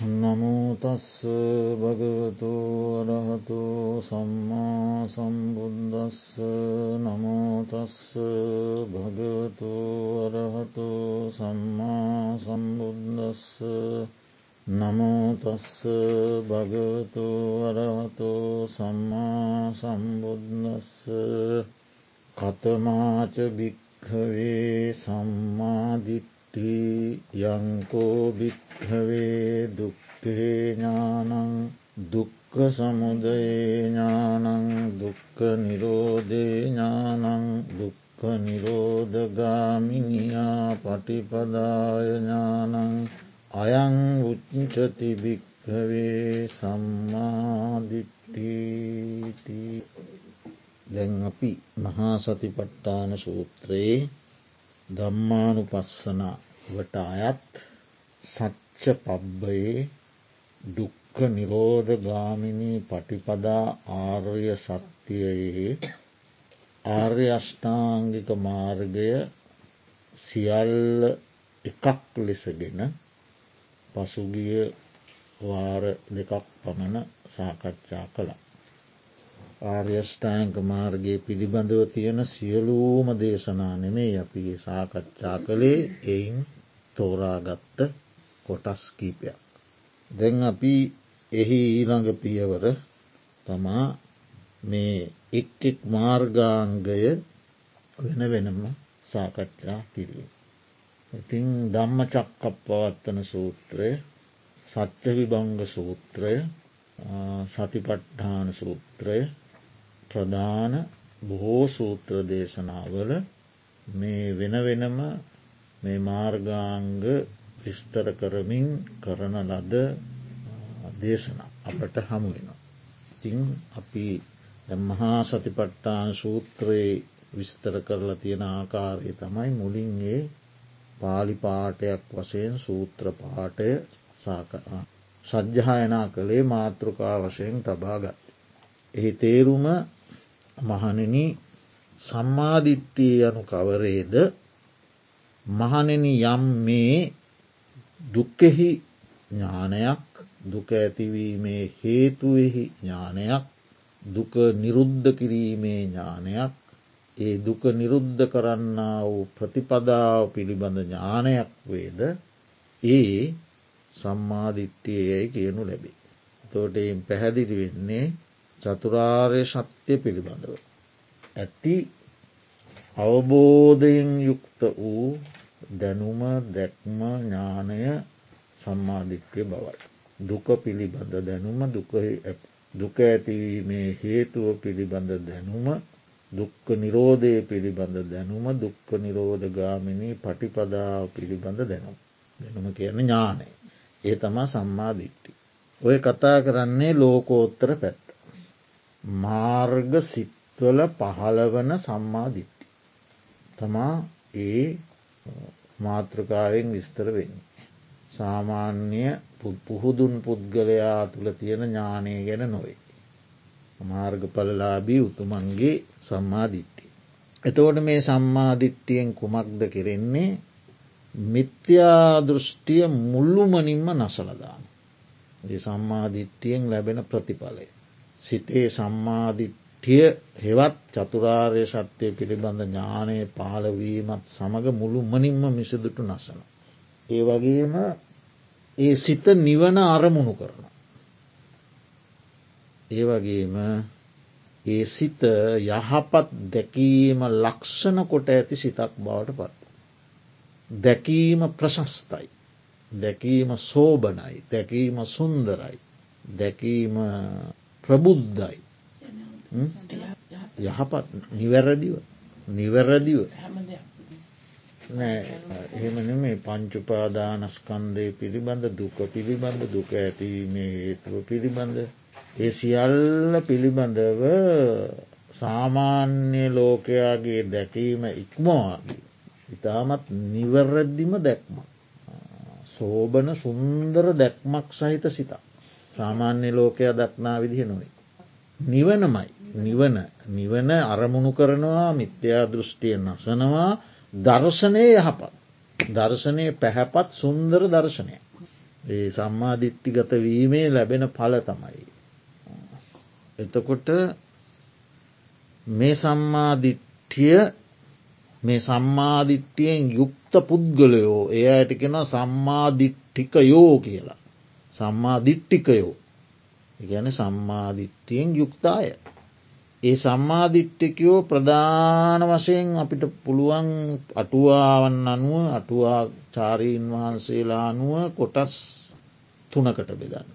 නමුතස්ස භගවතු අරහතු සම්මා සම්බුද්දස්ස. නමුතස්ස භගවතු අරහතු සම්මා සම්බුද්දස්ස. නමුතස්ස භගවතු අරහතු සම්මා සම්බුද්දස්ස. කතමාච භික්හවේ සම්මාධිත් යංකෝ භික්හවේ දුක්කේ ඥානං දුක්ක සමුදයේ ඥානං දුක්ක නිරෝධේ ඥානං දුක්ක නිරෝධගාමිනියා පටිපදාය ඥානං අයං උච්චති භික්හවේ සම්මාධිට්ටීති දැන් අපි මහා සතිපට්ටාන සූත්‍රයේ ධම්මානු පස්සනවට අයත් සච්ච පබ්බයේ දුක්ක නිරෝධ ගාමිණී පටිපදා ආර්ය සත්‍යයේ ආර්ය අෂ්ඨාංගික මාර්ගය සියල්ල එකක් ලෙසගෙන පසුගිය වාර දෙකක් පමණ සාකච්ඡා කළා. ආර්යෂ්ඨායක මාර්ගය පිළිබඳව තියෙන සියලූම දේශනා නෙමේ අපි සාකච්ඡා කළේ එයින් තෝරාගත්ත කොටස් කීපයක්. දැන් අපි එහි ඊළඟ පියවර තමා මේ එක් එක් මාර්ගාංගය වෙන වෙනම සාකච්ඡා කිරීම. ඉතිං ධම්ම චක්කප් පවත්වන සූත්‍රය සත්‍ය විභංග සූත්‍රය සතිපට්ඨාන සූත්‍රය ප්‍රධාන බොහෝ සූත්‍ර දේශනාවල මේ වෙන වෙනම මේ මාර්ගාංග විස්තර කරමින් කරන ලද දේශන අපට හමුවෙනවා. ඉතිං අපි මහා සතිපට්ටාන සූත්‍රයේ විස්තර කරලා තියෙන ආකාරය තමයි මුලින්ගේ පාලි පාටයක් වශයෙන් සූත්‍ර පාටය සජ්්‍යායනා කළේ මාතෘකා වශයෙන් තබාගත්. එහි තේරුම මහණෙන සම්මාධිට්ටිය යනු කවරේද මහණෙන යම් මේ දුක්කෙහි ඥානයක් දුක ඇතිවීමේ හේතුවෙහි ඥානයක් දුක නිරුද්ධ කිරීමේ ඥානයක් ඒ දුක නිරුද්ධ කරන්න වූ ප්‍රතිපදාව පිළිබඳ ඥානයක් වේද ඒ සම්මාධිට්ටියයයි කියනු ලැබේ. තෝට පැහැදිලි වෙන්නේ චතුරාර්ය ශත්‍යය පිළිබඳව. ඇති අවබෝධයෙන් යුක්ත වූ දැනුම දැක්ම ඥානය සම්මාධිත්‍යය බවයි. දුක පිළිබඳ දැනුම දුක ඇතිවීමේ හේතුව පිළිබඳ දැනුම දුක්ක නිරෝධය පිළිබඳ දැනුම දුක්ක නිරෝධ ගාමිණී පටිපදාව පිළිබඳ දැනුම්. දැනුම කියන ඥානය. ඒ තමා සම්මාධිට්ටි. ඔය කතා කරන්නේ ලෝකෝත්තර පැත්ත. මාර්ග සිත්වල පහළවන සම්මාධිට්ටි. තමා ඒ මාතෘකාවෙන් විස්තර වෙන්නේ. සාමාන්‍ය පුහුදුන් පුද්ගලයා තුළ තියෙන ඥානය ගැන නොවේ. මාර්ග පලලාබී උතුමන්ගේ සම්මාධිට්ටි. එතෝට මේ සම්මාධිට්ටියෙන් කුමක්ද කෙරෙන්නේ මිත්‍යා දෘෂ්ටිය මුල්ලුමනින්ම නසලදාන. ඒ සම්මාධිට්ටියෙන් ලැබෙන ප්‍රතිඵලය. සිතේ සම්මාධිට්ඨිය හෙවත් චතුරාර්ය ශත්‍යය පිළිබඳ ඥානය පාලවීමත් සමඟ මුළු මනින්ම මිසදුටු නසන. ඒ වගේම ඒ සිත නිවන අරමුණු කරන. ඒ වගේම ඒ සිත යහපත් දැකීම ලක්ෂණ කොට ඇති සිතක් බවට පත්. දැකීම ප්‍රශස්තයි. දැකීම සෝබනයි දැකීම සුන්දරයි. දැකීම ප්‍රබුද්ධයි. යහපත්. නිවැරදිව. නිවැරදිව. එහෙමන මේ පංචුපාදානස්කන්දය පිළිබඳ දුක පිළිබඳ දුක ඇතිීමේ හේතුව පිළිබඳ. ඒ සියල්ල පිළිබඳව සාමාන්‍ය ලෝකයාගේ දැකීම ඉක්මවාගේ. ඉතාමත් නිවැරද්දිම දැක්ම සෝබන සුන්දර දැක්මක් සහිත සිතා සාමාන්‍ය ලෝකයා දක්නා විදිහ නොවේ. නිවනමයි නිවන නිවන අරමුණු කරනවා මිත්‍යා දෘෂ්ටිය නසනවා දර්ශනය යහපත්. දර්ශනය පැහැපත් සුන්දර දර්ශනය. ඒ සම්මාධිට්ටිගත වීමේ ලැබෙන පල තමයි. එතකොට මේ සම්මාධිට්ඨිය මේ සම්මාධිට්ටියෙන් යුක්ත පුද්ගලයෝ ඒ අයට කෙන සම්මාධිට්ටිකයෝ කියලා. සම්මාධිට්ටිකයෝ ගැන සම්මාධිට්ටියෙන් යුක්තාය. ඒ සම්මාධිට්ටිකයෝ ප්‍රධාන වශයෙන් අපිට පුළුවන් අටුවාවන් අනුව අටුවා චාරීන් වහන්සේලා අනුව කොටස් තුනකට බෙදන්න.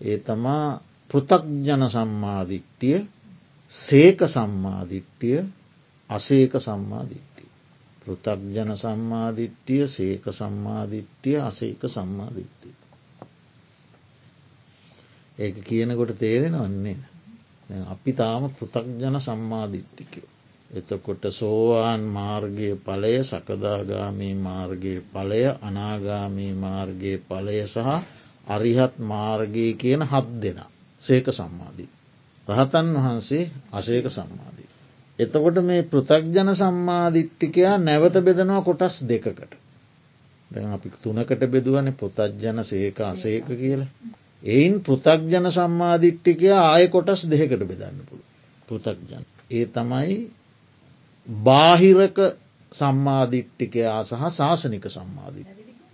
ඒ තමා පෘතක්ජන සම්මාධිට්ටිය සේක සම්මාධිට්ටිය අසේක සම්මාධිට්ටිය. පෘතක්ජන සම්මාධිට්ටිය සේක සම්මාධිට්ටිය අසේක සම්මාධිට්ටිය. ඒක කියනකොට තේරෙන වන්නේ. අපි තාම පෘතක්ජන සම්මාධිට්ටිකයෝ. එතකොට සෝවාන් මාර්ගය පලය සකදාගාමී මාර්ගයේ පලය අනාගාමී මාර්ගයේ පලය සහ අරිහත් මාර්ගය කියන හත් දෙනා සේක සම්මාධී. රහතන් වහන්සේ අසේක සම්මාධී. එතකොට මේ පෘතක්ජන සම්මාධිට්ටිකයා නැවත බෙදනවා කොටස් දෙකකට. දැ අපි තුනකට බෙදුවන පෘතජ්ජන සේක අසේක කියල. එයින් පෘතක්ජන සම්මාධිට්ටිකයා ආය කොටස් දෙකට බෙදන්න පුළු. පෘතක්ජන. ඒ තමයි බාහිරක සම්මාධිට්ටිකයා සහ ශාසනික සම්මාධිට.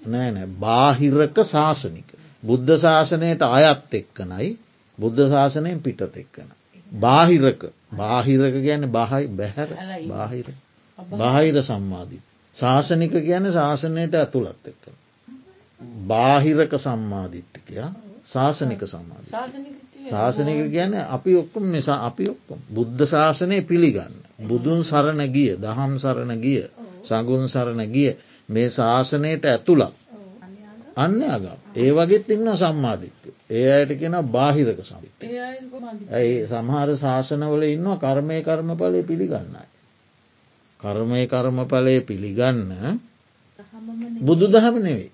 නෑ නෑ බාහිරක ශාසනික. බුද්ධ ශාසනයට අයත් එක්කනයි බුද්ධ ශාසනයෙන් පිටත් එක්කන. බාහිරක බාහිරක ගැන බහයි බැහැර බාහිර බාහිර සම්මාධී. ශාසනික ගැන ශාසනයට ඇතුළත් එක්ක. බාහිරක සම්මාධිට්ටිකයා ශාසනික සම්මාධ. ශාසනික ගැන අපි ඔක්කොම නිසා අපි ඔක්කොම බුද්ධ ශාසනය පිළිගන්න. බුදුන් සරණ ගිය දහම් සරණ ගිය සගුන් සරණ ගිය මේ ශාසනයට ඇතුළත් අන්න අගම් ඒ වගේත් ඉන්න සම්මාධිත්තු. ඒ අයට කියෙන බාහිරක සමිට. ඇයි සමහර ශාසනවල ඉන්න කර්මය කර්ම පලය පිළිගන්නයි. කර්මය කර්මඵලය පිළිගන්න බුදු දහම නෙවෙයි.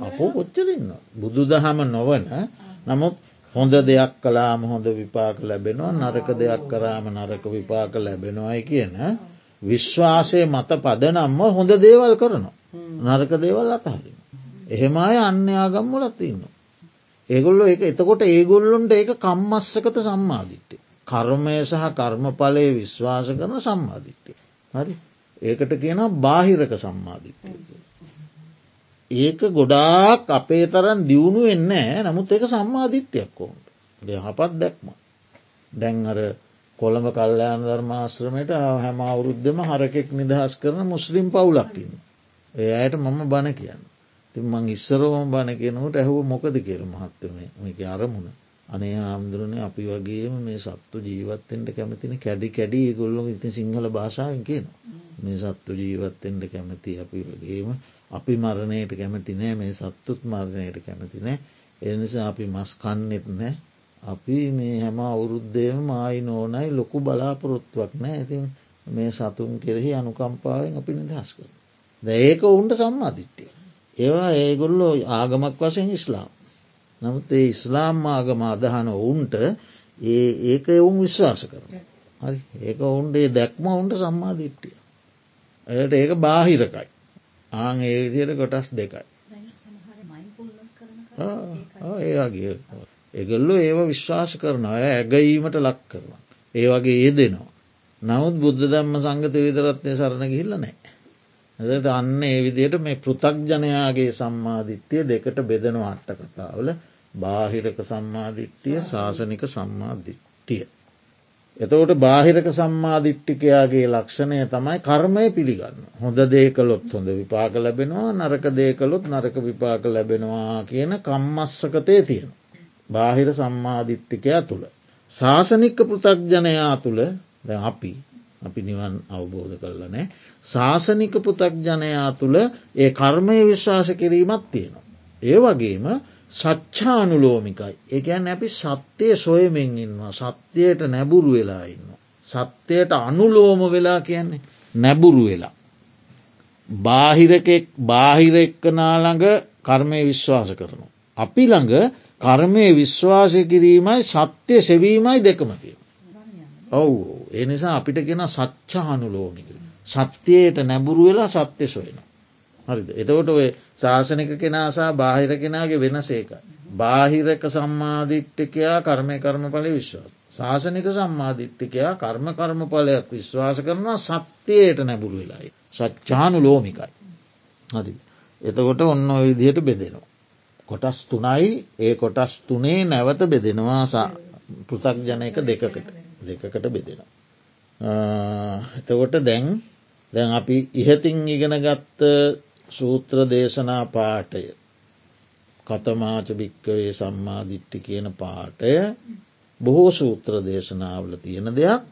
අපෝ කොච්චරන්න. බුදු දහම නොවන නමුත් හොඳ දෙයක් කලාම හොඳ විපාක ලැබෙනවා නරක දෙයක් කරාම නරක විපාක ලැබෙනවායි කියන විශ්වාසය මත පදනම්ම හොඳ දේවල් කරනවා. නරක දේවල් අතහරින. එහෙම අය අන්‍යයාගම්මලත් ඉන්න. ඒගොල්ලො එක එතකොට ඒගොල්ලොන්ට ඒක කම්මස්සකත සම්මාධිට්ටේ. කර්මය සහ කර්මඵලය විශ්වාස කරන සම්මාධිට්ටේ. හරි ඒකට කියන බාහිරක සම්මාධිට්ටය. ඒක ගොඩාක් අපේ තරන් දියුණු එන්නෑ නමුත් ඒක සම්මාධිට්්‍යයක් කොන්ට යහපත් දැක්ම. දැන් අර කොළඹ කල්්‍යයාන ධර්මාශ්‍රමයට හැම අවුරුද්ධම හරකෙක් නිදහස් කරන මුස්ලිම් පවුලක්කින්න. ඒ අයට මම බණ කියන්න. ති මං ඉස්සරෝම බණ කියනකට ඇහුව මොකද කියර මහත්තවනේ මේක අරමුණ. අනේ ආම්දුරනේ අපි වගේම මේ සත්තු ජීවත්තෙන්ට කැමතින කැඩි කැඩි ගොල්ලො ඉතින් සිංහල භාෂාවෙන් කියන. මේ සත්තු ජීවත්තෙන්ට කැමති අපි වගේම අපි මරණයට කැමති නෑ මේ සත්තුත් මරණයට කැමති නෑ එනිසා අපි මස් කන්නෙත් නෑ අපි මේ හැම අවුරුද්ධයම මයි නෝනයි ලොකු බලාපොරොත්තුවක් නෑ ඇතින් මේ සතුන් කෙරෙහි අනුකම්පාවෙන් අපි නිදහස් කර. ද ඒක ඔවුන්ට සම්මාධිට්ටිය. ඒවා ඒගොල්ලෝ ආගමක් වශයෙන් ඉස්ලාම්. නමුත් ඒ ඉස්ලාම් ආගම අදහන ඔවුන්ට ඒ ඒක එවුන් විශ්වාස කරන. හරි ඒක ඔවුන්ගේ දැක්ම ඔවුන්ට සම්මාධිට්ටිය. එයට ඒක බාහිරකයි. ආං ඒ විදියට කොටස් දෙකයි. ඒගේ එගල්ලු ඒව විශ්වාස කරන අය ඇගීමට ලක් කරනවා. ඒ වගේ ඒ දෙනවා. නමුත් බුද්ධ ධම්ම සංගත විදරත්නය සරණ ගිහිල්ල නෑ. එදට අන්න ඒ විදියට මේ පෘතක්ජනයාගේ සම්මාධිට්්‍යය දෙකට බෙදෙන අට්ට කතාවල බාහිරක සම්මාධිට්්‍යය ශාසනික සම්මාධිට්ටිය. එතකොට බාහිරක සම්මාධිට්ටිකයාගේ ලක්ෂණය තමයි කර්මය පිළිගන්න. හොඳ දේකලොත් හොඳ විපාක ලැබෙනවා නරක දේකලොත් නරක විපාක ලැබෙනවා කියන කම්මස්සකතය තියෙන. බාහිර සම්මාධිට්ටිකයා තුළ. ශාසනික පෘතක්ජනයා තුළ දැ අපි අපි නිවන් අවබෝධ කරල නෑ ශාසනික පුතක්ජනයා තුළ ඒ කර්මය විශ්වාස කිරීමත් තියෙනවා. ඒ වගේම සච්ඡානුලෝමිකයි. එකැන් අපි සත්‍යය සොයමෙන් ඉන්නවා සත්‍යයට නැබුරු වෙලා ඉන්න. සත්‍යයට අනුලෝම වෙලා කියන්නේ නැබුරු වෙලා. බාහිරකෙක් බාහිර එක්කනාළඟ කර්මය විශ්වාස කරනු. අපි ළඟ කර්මය විශ්වාසය කිරීමයි සත්‍යය සෙවීමයි දෙකමතිය. ඔවු එනිසා අපිට ගෙන සච්චානුලෝමික. සත්‍යයට නැබුරු වෙලා සත්‍ය සොයන. හරිද එතකොට ඔය ශාසනික කෙනසා බාහිර කෙනගේ වෙනසේක. බාහිරක සම්මාධිට්ටිකයා කර්මය කර්ම පල විශ්වාස. ශාසනික සම්මාධිට්ටිකයා කර්ම කර්ම පලයක් විශ්වාස කරනවා සත්‍යයට නැබුරු වෙලායි. සච්චානු ලෝමිකයි. හරි. එතකොට ඔන්න විදිහයට බෙදෙනවා. කොටස් තුනයි ඒ කොටස් තුනේ නැවත බෙදෙනවා පෘතක් ජනයක දෙකකට දෙකකට බෙදෙනවා. එතකොට දැන් දැන් අපි ඉහතින් ඉගෙන ගත්ත සූත්‍ර දේශනා පාටය කතමාච භික්කවේ සම්මාධිට්ටි කියන පාටය බොහෝ සූත්‍ර දේශනාවල තියෙන දෙයක්.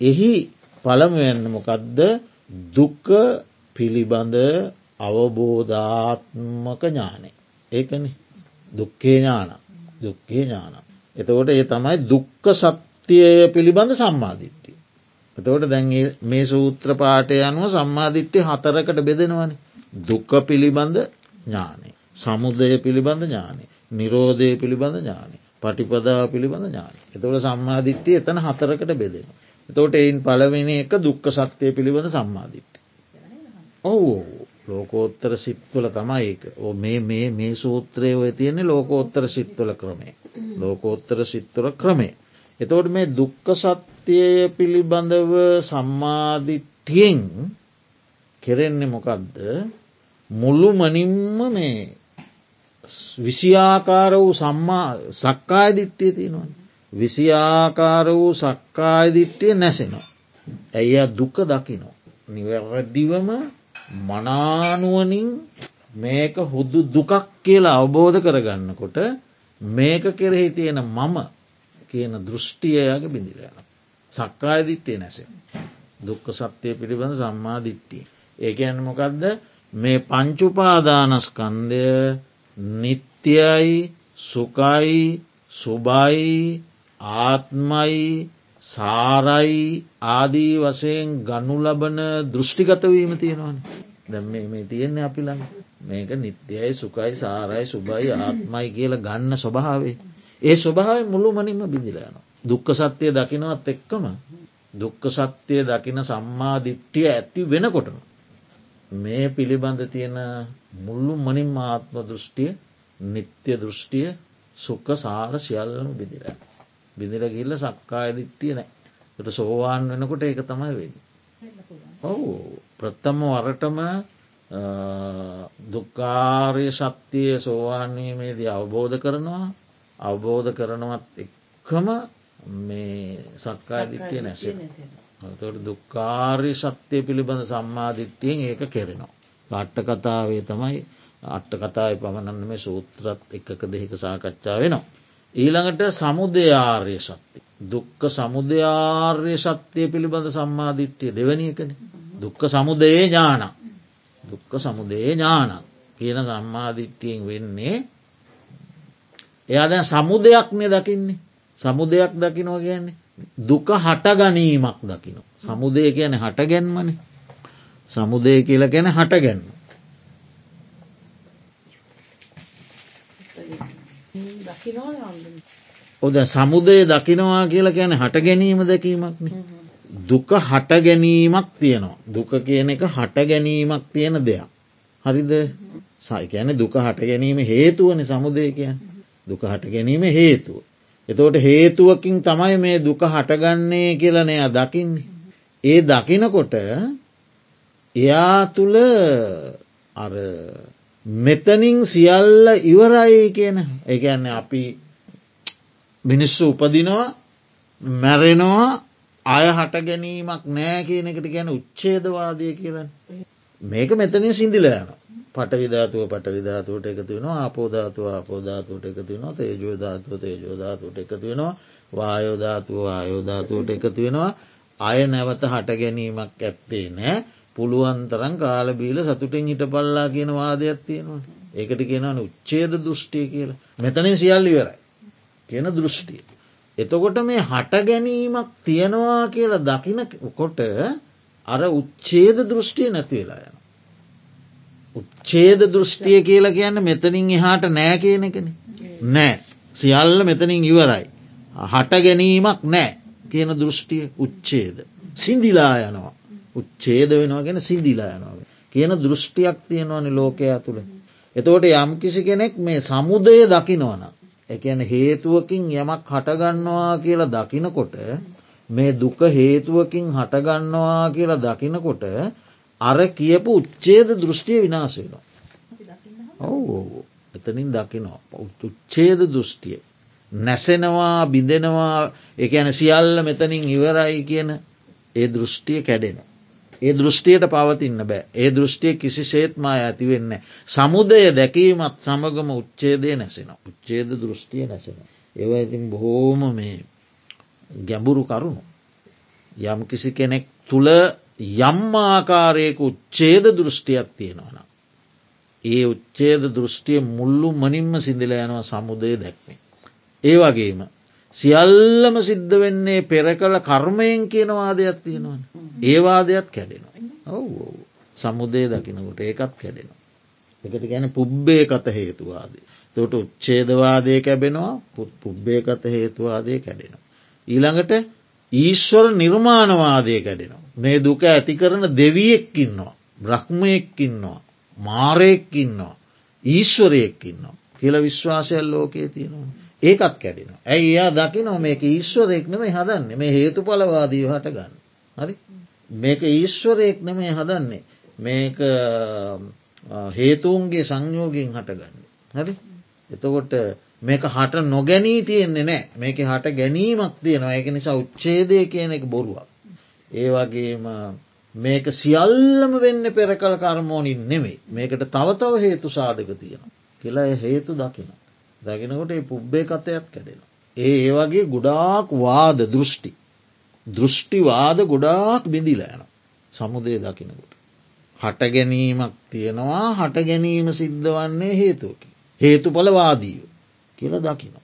එහි පළමුවෙන්න්නමොකදද දුක්ක පිළිබඳ අවබෝධාත්මක ඥානය. ඒකන. දුක්කේ ඥාන. දුක්කේ ඥාන. එතකොට ඒ තමයි දුක්ක සත්‍යය පිළිබඳ සම්මාධිට්ටි එතකොට දැන් මේ සූත්‍ර පාටය අනුව සම්මාධිට්ටි හතරකට බෙදෙනවන. දුක්ක පිළිබඳ ඥානේ සමුදය පිළිබඳ ඥානෙ නිරෝධය පිළිබඳ ඥානෙ පටිපදාව පිළිබඳ ඥාන. එතවට සම්මාධිට්්‍යය එතන හතරකට බෙදෙන. එතවට එයින් පලවෙනි එක දුක්ක සත්‍යය පිළිබඳ සම්මාධිට්ටි. ඔවු ලෝකෝත්තර සිත්වල තමයි ඒක ඕ මේ මේ මේ සූත්‍රය ඔය තියෙන්නේ ලෝකෝත්තර සිත්වල ක්‍රමේ. ලෝකෝත්තර සිත්වල ක්‍රමේ. එතවට මේ දුක්ක සත්‍යය පිළිබඳව සම්මාධිට්ටියෙන් කෙරෙන්නේ මොකක්ද මුල්ලු මනින්ම මේ විසිආකාර වූ සම්මා සක්කාය දිට්ටිය තියෙනවන. විසිආකාර වූ සක්කාය දිට්ටිය නැසෙනවා. ඇය දුක දකිනෝ. නිවැරදිවම මනානුවනින් මේක හුදු දුකක් කියලා අවබෝධ කරගන්නකොට මේක කෙරෙහි තියෙන මම කියන දෘෂ්ටියයාගේ බිඳිලයන. සක්කාය දිට්ටිය නැසෙන. දුක්ක සත්‍යය පිළිබඳ සම්මා දිට්ටිය. ඒකයන් මොකක්ද මේ පංචුපාදානස්කන්දය නිත්‍යයි සුකයි සුබයි ආත්මයි සාරයි ආදී වසයෙන් ගනු ලබන දෘෂ්ටිගතවීම තියෙනවන. දැම් මේ තියෙන්නේ අපි ළඟ. මේක නිත්‍යයි සුකයි සාරයි සුබයි ආත්මයි කියල ගන්න ස්වභාවේ ඒ ස්වභාව මුළු මනින්ම බිඳිලයන දුක්ක සත්‍යය දකිනවත් එක්කම දුක්ක සත්‍යය දකින සම්මා දිට්ටිය ඇති වෙනකොටම මේ පිළිබඳ තියෙන මුල්ලු මනින් ආත්ම දෘෂ්ටිය නිත්‍ය දෘෂ්ටිය සුක්ක සාර සියල්ලම බිදිර. බිදිර ගිල්ල සක්කාය දිට්ටිය නෑ ට සෝවාන් වෙනකොට ඒක තමයි වෙන්න. ඔවු ප්‍රත්තම්ම වරටම දුක්කාරය ශක්තිය සෝවාන්වීමේදී අවබෝධ කරනවා අවබෝධ කරනවත් එක්කම මේ සක්කාය දිට්ටිය නැසෙන. තොට දුක්කාර්ය ශක්තිය පිළිබඳ සම්මාධිට්ටියෙන් ඒක කෙරෙනවා. අට්ට කතාවේ තමයි අට්ට කතාව පමණන්න මේ සූත්‍රත් එකක දෙහික සාකච්ඡා වෙනවා. ඊළඟට සමුදයාර්ය ශක්ති. දුක්ක සමුදයාර්ය ශක්තිය පිළිබඳ සම්මාධිට්ටිය දෙවැනිකන. දුක්ක සමුදයේ ඥාන. දුක්ක සමුදයේ ඥාන කියන සම්මාධිට්ටියෙන් වෙන්නේ එයා දැන් සමුදයක්නය දකින්නේ සමුදයක් දකිනවා කියන්නේ දුක හටගනීමක් දකින. සමුදය කියන හටගැන්මන සමුදය කියල ගැන හටගැන්ම. ඔද සමුදය දකිනවා කියලා කියන හට ගැනීම දැකීමක්න. දුක හට ගැනීමක් තියෙනවා. දුක කියන එක හට ගැනීමක් තියෙන දෙයක්. හරිද සයිකැන දුක හට ගැනීම හේතුවන සමුදය කියන් දුක හට ගැනීම හේතුව. එතෝට හේතුවකින් තමයි මේ දුක හටගන්නේ කියලනයා දකින්නේ. ඒ දකිනකොට එයා තුළ අර මෙතනින් සියල්ල ඉවරයි කියන එකන්න අපි මිනිස්සු උපදිනවා මැරෙනවා අය හට ගැනීමක් නෑ කියන එකට ගැන උච්චේදවාදය කියලන්න මේක මෙතනින් සිින්දිලයන පටවිධාතුව පටවිධාතුවට එකතු වෙනවා අපෝධාතුව අපෝධාතුවට එකතු වෙනවා තේජෝධාතුව තේජෝධාතුවට එකතු වෙනවා වායෝධාතුව ආයෝධාතුවට එකතු වෙනවා. අය නැවත හට ගැනීමක් ඇත්තේ නෑ පුළුවන්තරන් කාලබීල සතුටින් හිට පල්ලා කියන වාදයක් තියෙනවා. ඒකට කියනවන උච්චේද දෘෂ්ටිය කියලා. මෙතනින් සියල් ඉවරයි. කියන දෘෂ්ටිය. එතකොට මේ හට ගැනීමක් තියෙනවා කියලා දකින කොට අර උච්චේද දෘෂ්ටිය නැතිවෙලා යන. උච්චේද දෘෂ්ටිය කියලා කියන්න මෙතනින් එහාට නෑ කියන එකන නෑ සියල්ල මෙතනින් ඉවරයි. හට ගැනීමක් නෑ කියන දෘෂ්ටිය උච්චේද. සිින්දිලා යනවා. උච්චේද වෙනවා ගැන සිින්දිලා යනවා. කියන දෘෂ්ටියක් තියෙනවනි ලෝකයා තුළ. එතකොට යම් කිසි කෙනෙක් මේ සමුදය දකිනවන. එකන හේතුවකින් යමක් හටගන්නවා කියලා දකිනකොට මේ දුක හේතුවකින් හටගන්නවා කියලා දකිනකොට අර කියපු උච්චේද දෘෂ්ටිය විනාශයනවා. ඔවු එතනින් දකිනවා උච්චේද දෘෂ්ටිය. නැසෙනවා බිඳෙනවා එක ඇන සියල්ල මෙතනින් ඉවරයි කියන ඒ දෘෂ්ටිය කැඩෙන. ඒ දෘෂ්ටියට පවතින්න බෑ ඒ දෘෂ්ටිය කිසි සේත්මා ඇතිවෙන්න. සමුදය දැකීමත් සමගම උච්චේදය නැසෙන. උච්චේද දෘෂ්ටිය නැසෙන. ඒව ඉතින් බොහෝම මේ ගැඹුරු කරුණු. යම් කිසි කෙනෙක් තුළ යම් ආකාරයක උච්චේද දෘෂ්ටියක් තියෙනවන. ඒ උච්චේද දෘෂ්ටිය මුල්ලු මනින්ම සිදිල යනවා සමුදය දැක්මේ. ඒ වගේම සියල්ලම සිද්ධ වෙන්නේ පෙර කළ කර්මයෙන් කියනවාදයක් තියෙනවන. ඒවාදයක් කැඩෙනවා. ඔව් සමුදේ දකිනකොට ඒකත් කැඩෙනවා. එකට ගැන පුබ්බේ කත හේතුවාදේ. තොට උච්චේදවාදය කැබෙනවා පුබ්බේ කත හේතුවාදය කැඩෙනවා. ඊළඟට ඊශ්වර නිර්මාණවාදය කැඩෙනවා. මේ දුක ඇති කරන දෙවියෙක්කින්නවා. බ්‍රහ්මයෙක්කින්නවා. මාරයෙක්කින්නවා. ඊශ්වරයෙක්කින්නවා. කියල විශ්වාසයල් ලෝකයේ තියෙනවා. ඒකත් කැඩෙන. ඇයි එයා දකි නො මේක ඊශ්වරයෙක් නෙමේ හදන්නේ මේ හේතු පලවාදී හට ගන්න. හරි මේක ඊශ්වරයෙක් නෙමේ හදන්නේ මේක හේතුවන්ගේ සංයෝගෙන් හටගන්න. හරි එතකොට මේක හට නොගැනී තියෙන්නේ නෑ මේක හට ගැනීමක් තියෙනවා ඒක නිසා උච්චේදය කියන එක බොරුවක්. ඒ වගේම මේක සියල්ලම වෙන්න පෙර කළ කර්මෝනින් නෙමේ මේකට තවතව හේතු සාධක තියෙන. කියලා හේතු දකින. දකිනකොට ඒ පුබ්බේ කතයක් කැඩෙන. ඒ ඒ වගේ ගොඩාක් වාද දෘෂ්ටි. දෘෂ්ටිවාද ගොඩාක් බිඳිලෑන සමුදය දකිනකොට. හට ගැනීමක් තියෙනවා හට ගැනීම සිද්ධ වන්නේ හේතුවකි. හේතු පලවාදීව කියල දකින.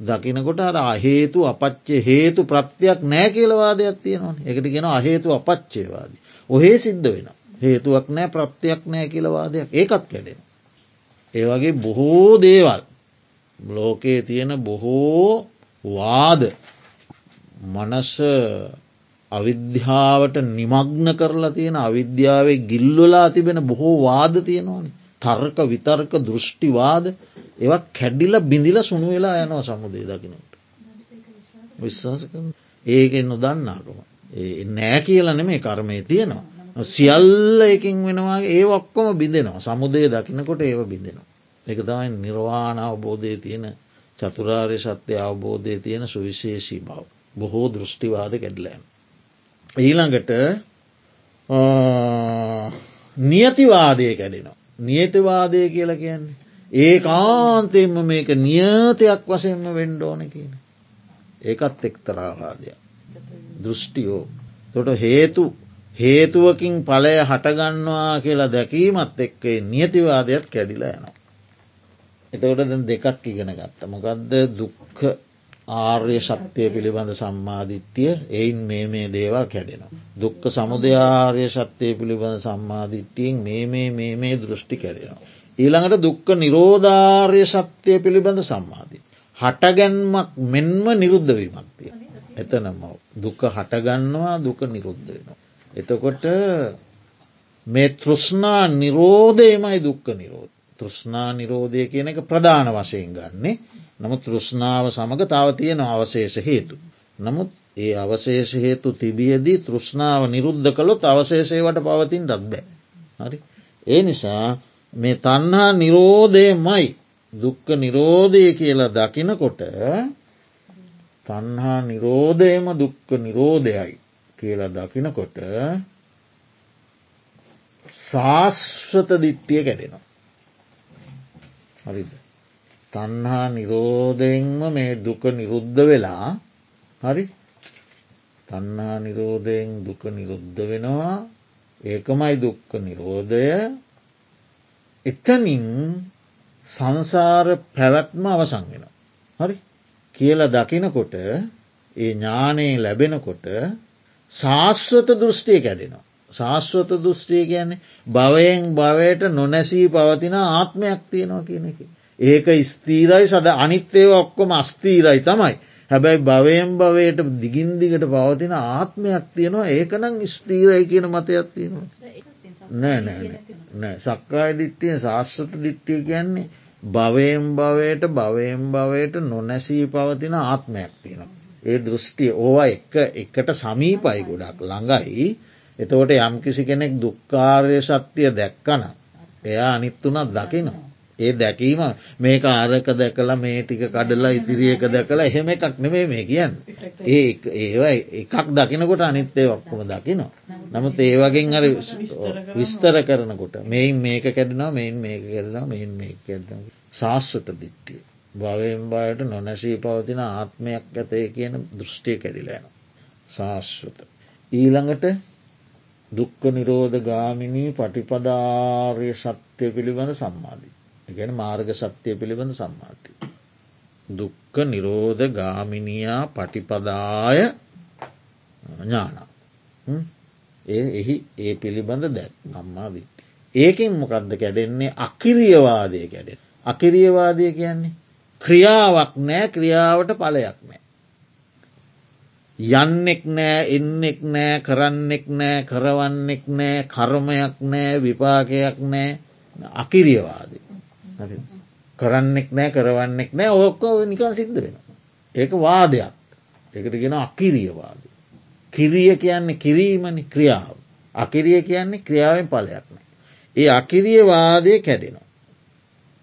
දකිනකොට අර අහේතු අපච්චේ හේතු ප්‍රත්තියක් නෑ කියලවාදයක් තියෙනවා එකට ගෙන අහේතු අපච්චේවාදී. ඔහේ සිද්ධ වෙන. හේතුවක් නෑ ප්‍රත්තියක් නෑ කියලවාදයක් ඒකත් කැඩෙන. ඒ වගේ බොහෝ දේවල් ලෝකයේ තියෙන බොහෝ වාද මනස අවිද්‍යාවට නිමග්න කරලා තියෙන අවිද්‍යාවේ ගිල්ලලා තිබෙන බොහෝ වාද තියෙනවාන තර්ක විතර්ක දෘෂ්ටිවාද ඒවත් කැඩිල බිඳිල සුණු වෙලා යනවා සමුදේ දකිනට විශ්වාස ඒකෙන් නොදන්නාකම නෑ කියල නෙමේ කර්මය තියෙනවා සියල්ල එකින් වෙනවාගේ ඒ ඔක්කොම බිඳෙනවා සමුදය දකිනකොට ඒව බිඳෙනවා එක තමයි නිර්වාණ අවබෝධය තියෙන චතුරාර්ය සත්‍යය අවබෝධය තියෙන සුවිශේෂී බව. බොහෝ දෘෂ්ටිවාද කැඩලෑම්. ඊළඟට නියතිවාදය කැඩෙනවා. නියතිවාදය කියලා කියන්නේ. ඒ කාන්තෙන්ම මේක නියතයක් වසෙන්ම වෙන්ඩෝන කියන. ඒකත් එක්තරාවාදයක්. දෘෂ්ටියෝ. තොට හේතු හේතුවකින් පලය හටගන්නවා කියලා දැකීමත් එක්කේ නියතිවාදයක් කැඩිලා යනවා. එතකොට ද දෙකක් ඉගෙන ගත්ත. මොකක්ද දුක්ක ආර්ය ශක්තිය පිළිබඳ සම්මාධිට්්‍යය එයින් මේ මේ දේවල් කැඩෙනවා. දුක්ක සමුදයාර්ය ශක්තිය පිළිබඳ සම්මාධිට්ටියෙන් මේ මේ මේ මේ දෘෂ්ටි කැරෙනවා. ඊළඟට දුක්ක නිරෝධාර්ය සත්‍යය පිළිබඳ සම්මාධී. හටගැන්මක් මෙන්ම නිරුද්ධවීමක් තිය. එතනම දුක හටගන්නවා දුක නිරුද්ධ වෙනවා. එතකොට මේ තෘෂ්නා නිරෝධයමයි දුක්ක නිරෝධ. තෘෂ්නා නිරෝධය කියන එක ප්‍රධාන වශයෙන් ගන්නේ නමුත් තෘෂ්ණාව සමඟ තව තියෙන අවශේෂ හේතු. නමුත් ඒ අවශේෂ හේතු තිබියදී තෘෂ්ණාව නිරුද්ධ කළොත් අවශේෂයවට පවතින් රත්බෑ. හරි. ඒ නිසා මේ තන්හා නිරෝධය මයි දුක්ක නිරෝධය කියලා දකිනකොට තන්හා නිරෝධයම දුක්ක නිරෝධයයි කියලා දකිනකොට ශාස්වත දිට්ටිය කැඩෙනවා. හරිද. තන්හා නිරෝධයෙන්ම මේ දුක නිරුද්ධ වෙලා හරි තන්නා නිරෝධයෙන් දුක නිරුද්ධ වෙනවා ඒකමයි දුක්ක නිරෝධය එතනින් සංසාර පැවැත්ම අවසං වෙන. හරි කියලා දකිනකොට ඒ ඥානයේ ලැබෙනකොට ශාස්වත දෘෂ්ටිය කැඩෙනවා. ශාස්වත දෘෂ්ටිය කියන්නේ භවයෙන් භවයට නොනැසී පවතින ආත්මයක් තියෙනවා කියන එක. ඒක ස්තීරයි සද අනිත්තේව ඔක්කොම අස්තීරයි තමයි. හැබැයි භවයෙන් භවයට දිගින්දිගට පවතින ආත්මයක් තියෙනවා ඒකනම් ස්තීරයි කියන මතයක් තියෙනවා. නෑ නෑ නෑ සක්කාය දිට්ටිය ශාස්ත්‍රත දිට්ටිය කියන්නේ භවයෙන් භවයට භවයෙන් භවයට නොනැසී පවතින ආත්මයක් තියෙන. ඒ දෘෂ්ටිය ඕවා එක එකට සමීපයි ගොඩක් ළඟයි එතකොට යම්කිසි කෙනෙක් දුක්කාරය සත්‍යය දැක්කන එයා අනිත්තුනත් දකිනවා. ඒ දැකීම මේ ආරක දැකලා මේ ටික කඩලා ඉතිරියක දැකලා එහෙම එකක් නෙමේ මේ කියන්න. ඒ ඒවා එකක් දකිනකොට අනිත්තේ ඔක්කොම දකිනවා. නමුත් ඒ වගෙන් අර විස්තර කරනකොට මෙයින් මේක කැඩෙනවා මෙයින් මේක කැරෙනවා මෙයින් මේ කැඩන ශාස්වත දිට්ටිය. භවයෙන් බයට නොනැසී පවතින ආත්මයක් ඇතේ කියන දෘෂ්ටිය කැඩිලෑන. ශාස්වත. ඊළඟට දුක්ක නිරෝධ ගාමිණී පටිපදාර්ය සත්‍යය පිළිබඳ සම්මාධී. ගැන මාර්ග සත්‍යය පිළිබඳ සම්මාටි. දුක්ක නිරෝධ ගාමිනියා පටිපදාය ඥාන. ඒ එහි ඒ පිළිබඳ දැක් නම්මා දිට්ටි. ඒකින් මොකක්ද කැඩෙන්නේ අකිරියවාදය කැඩෙන. අකිරියවාදය කියන්නේ ක්‍රියාවක් නෑ ක්‍රියාවට පලයක් නෑ. යන්නෙක් නෑ එන්නෙක් නෑ කරන්නෙක් නෑ කරවන්නෙක් නෑ කර්මයක් නෑ විපාකයක් නෑ අකිරියවාදය. කරන්නෙක් නෑ කරවන්නෙක් නෑ ඕක්කෝ නිකන් සිද්ධ වෙන. ඒක වාදයක් එකට ගෙන අකිරියවාද. කිරිය කියන්නේ කිරීමනි ක්‍රියාව. අකිරිය කියන්නේ ක්‍රියාවෙන් පලයක් නෑ. ඒ අකිරිය වාදය කැඩෙනවා.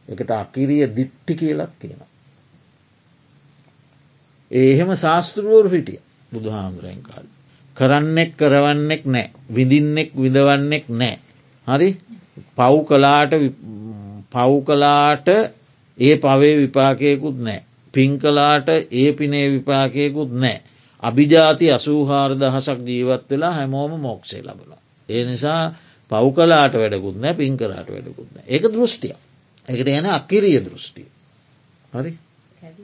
එකට අකිරිය දිට්ටි කියලක් කියනවා. ඒහෙම ශාස්තෘුවරු හිටිය බුදු හාමුදුරෙන් කාල. කරන්නෙක් කරවන්නෙක් නෑ විඳින්නෙක් විඳවන්නෙක් නෑ. හරි පව් කලාට පව් කලාට ඒ පවේ විපාකයකුත් නෑ. පින් කලාට ඒ පිනේ විපාකයකුත් නෑ. අභිජාති අසූහාර දහසක් ජීවත් වෙලා හැමෝම මොක්ෂේ ලබනවා. ඒ නිසා පව් කලාට වැඩකුත් නෑ පින් කරාට වැඩකුත් නෑ ඒක දෘෂ්ටිය. එකට යන අකිරිය දෘෂ්ටිය. හරි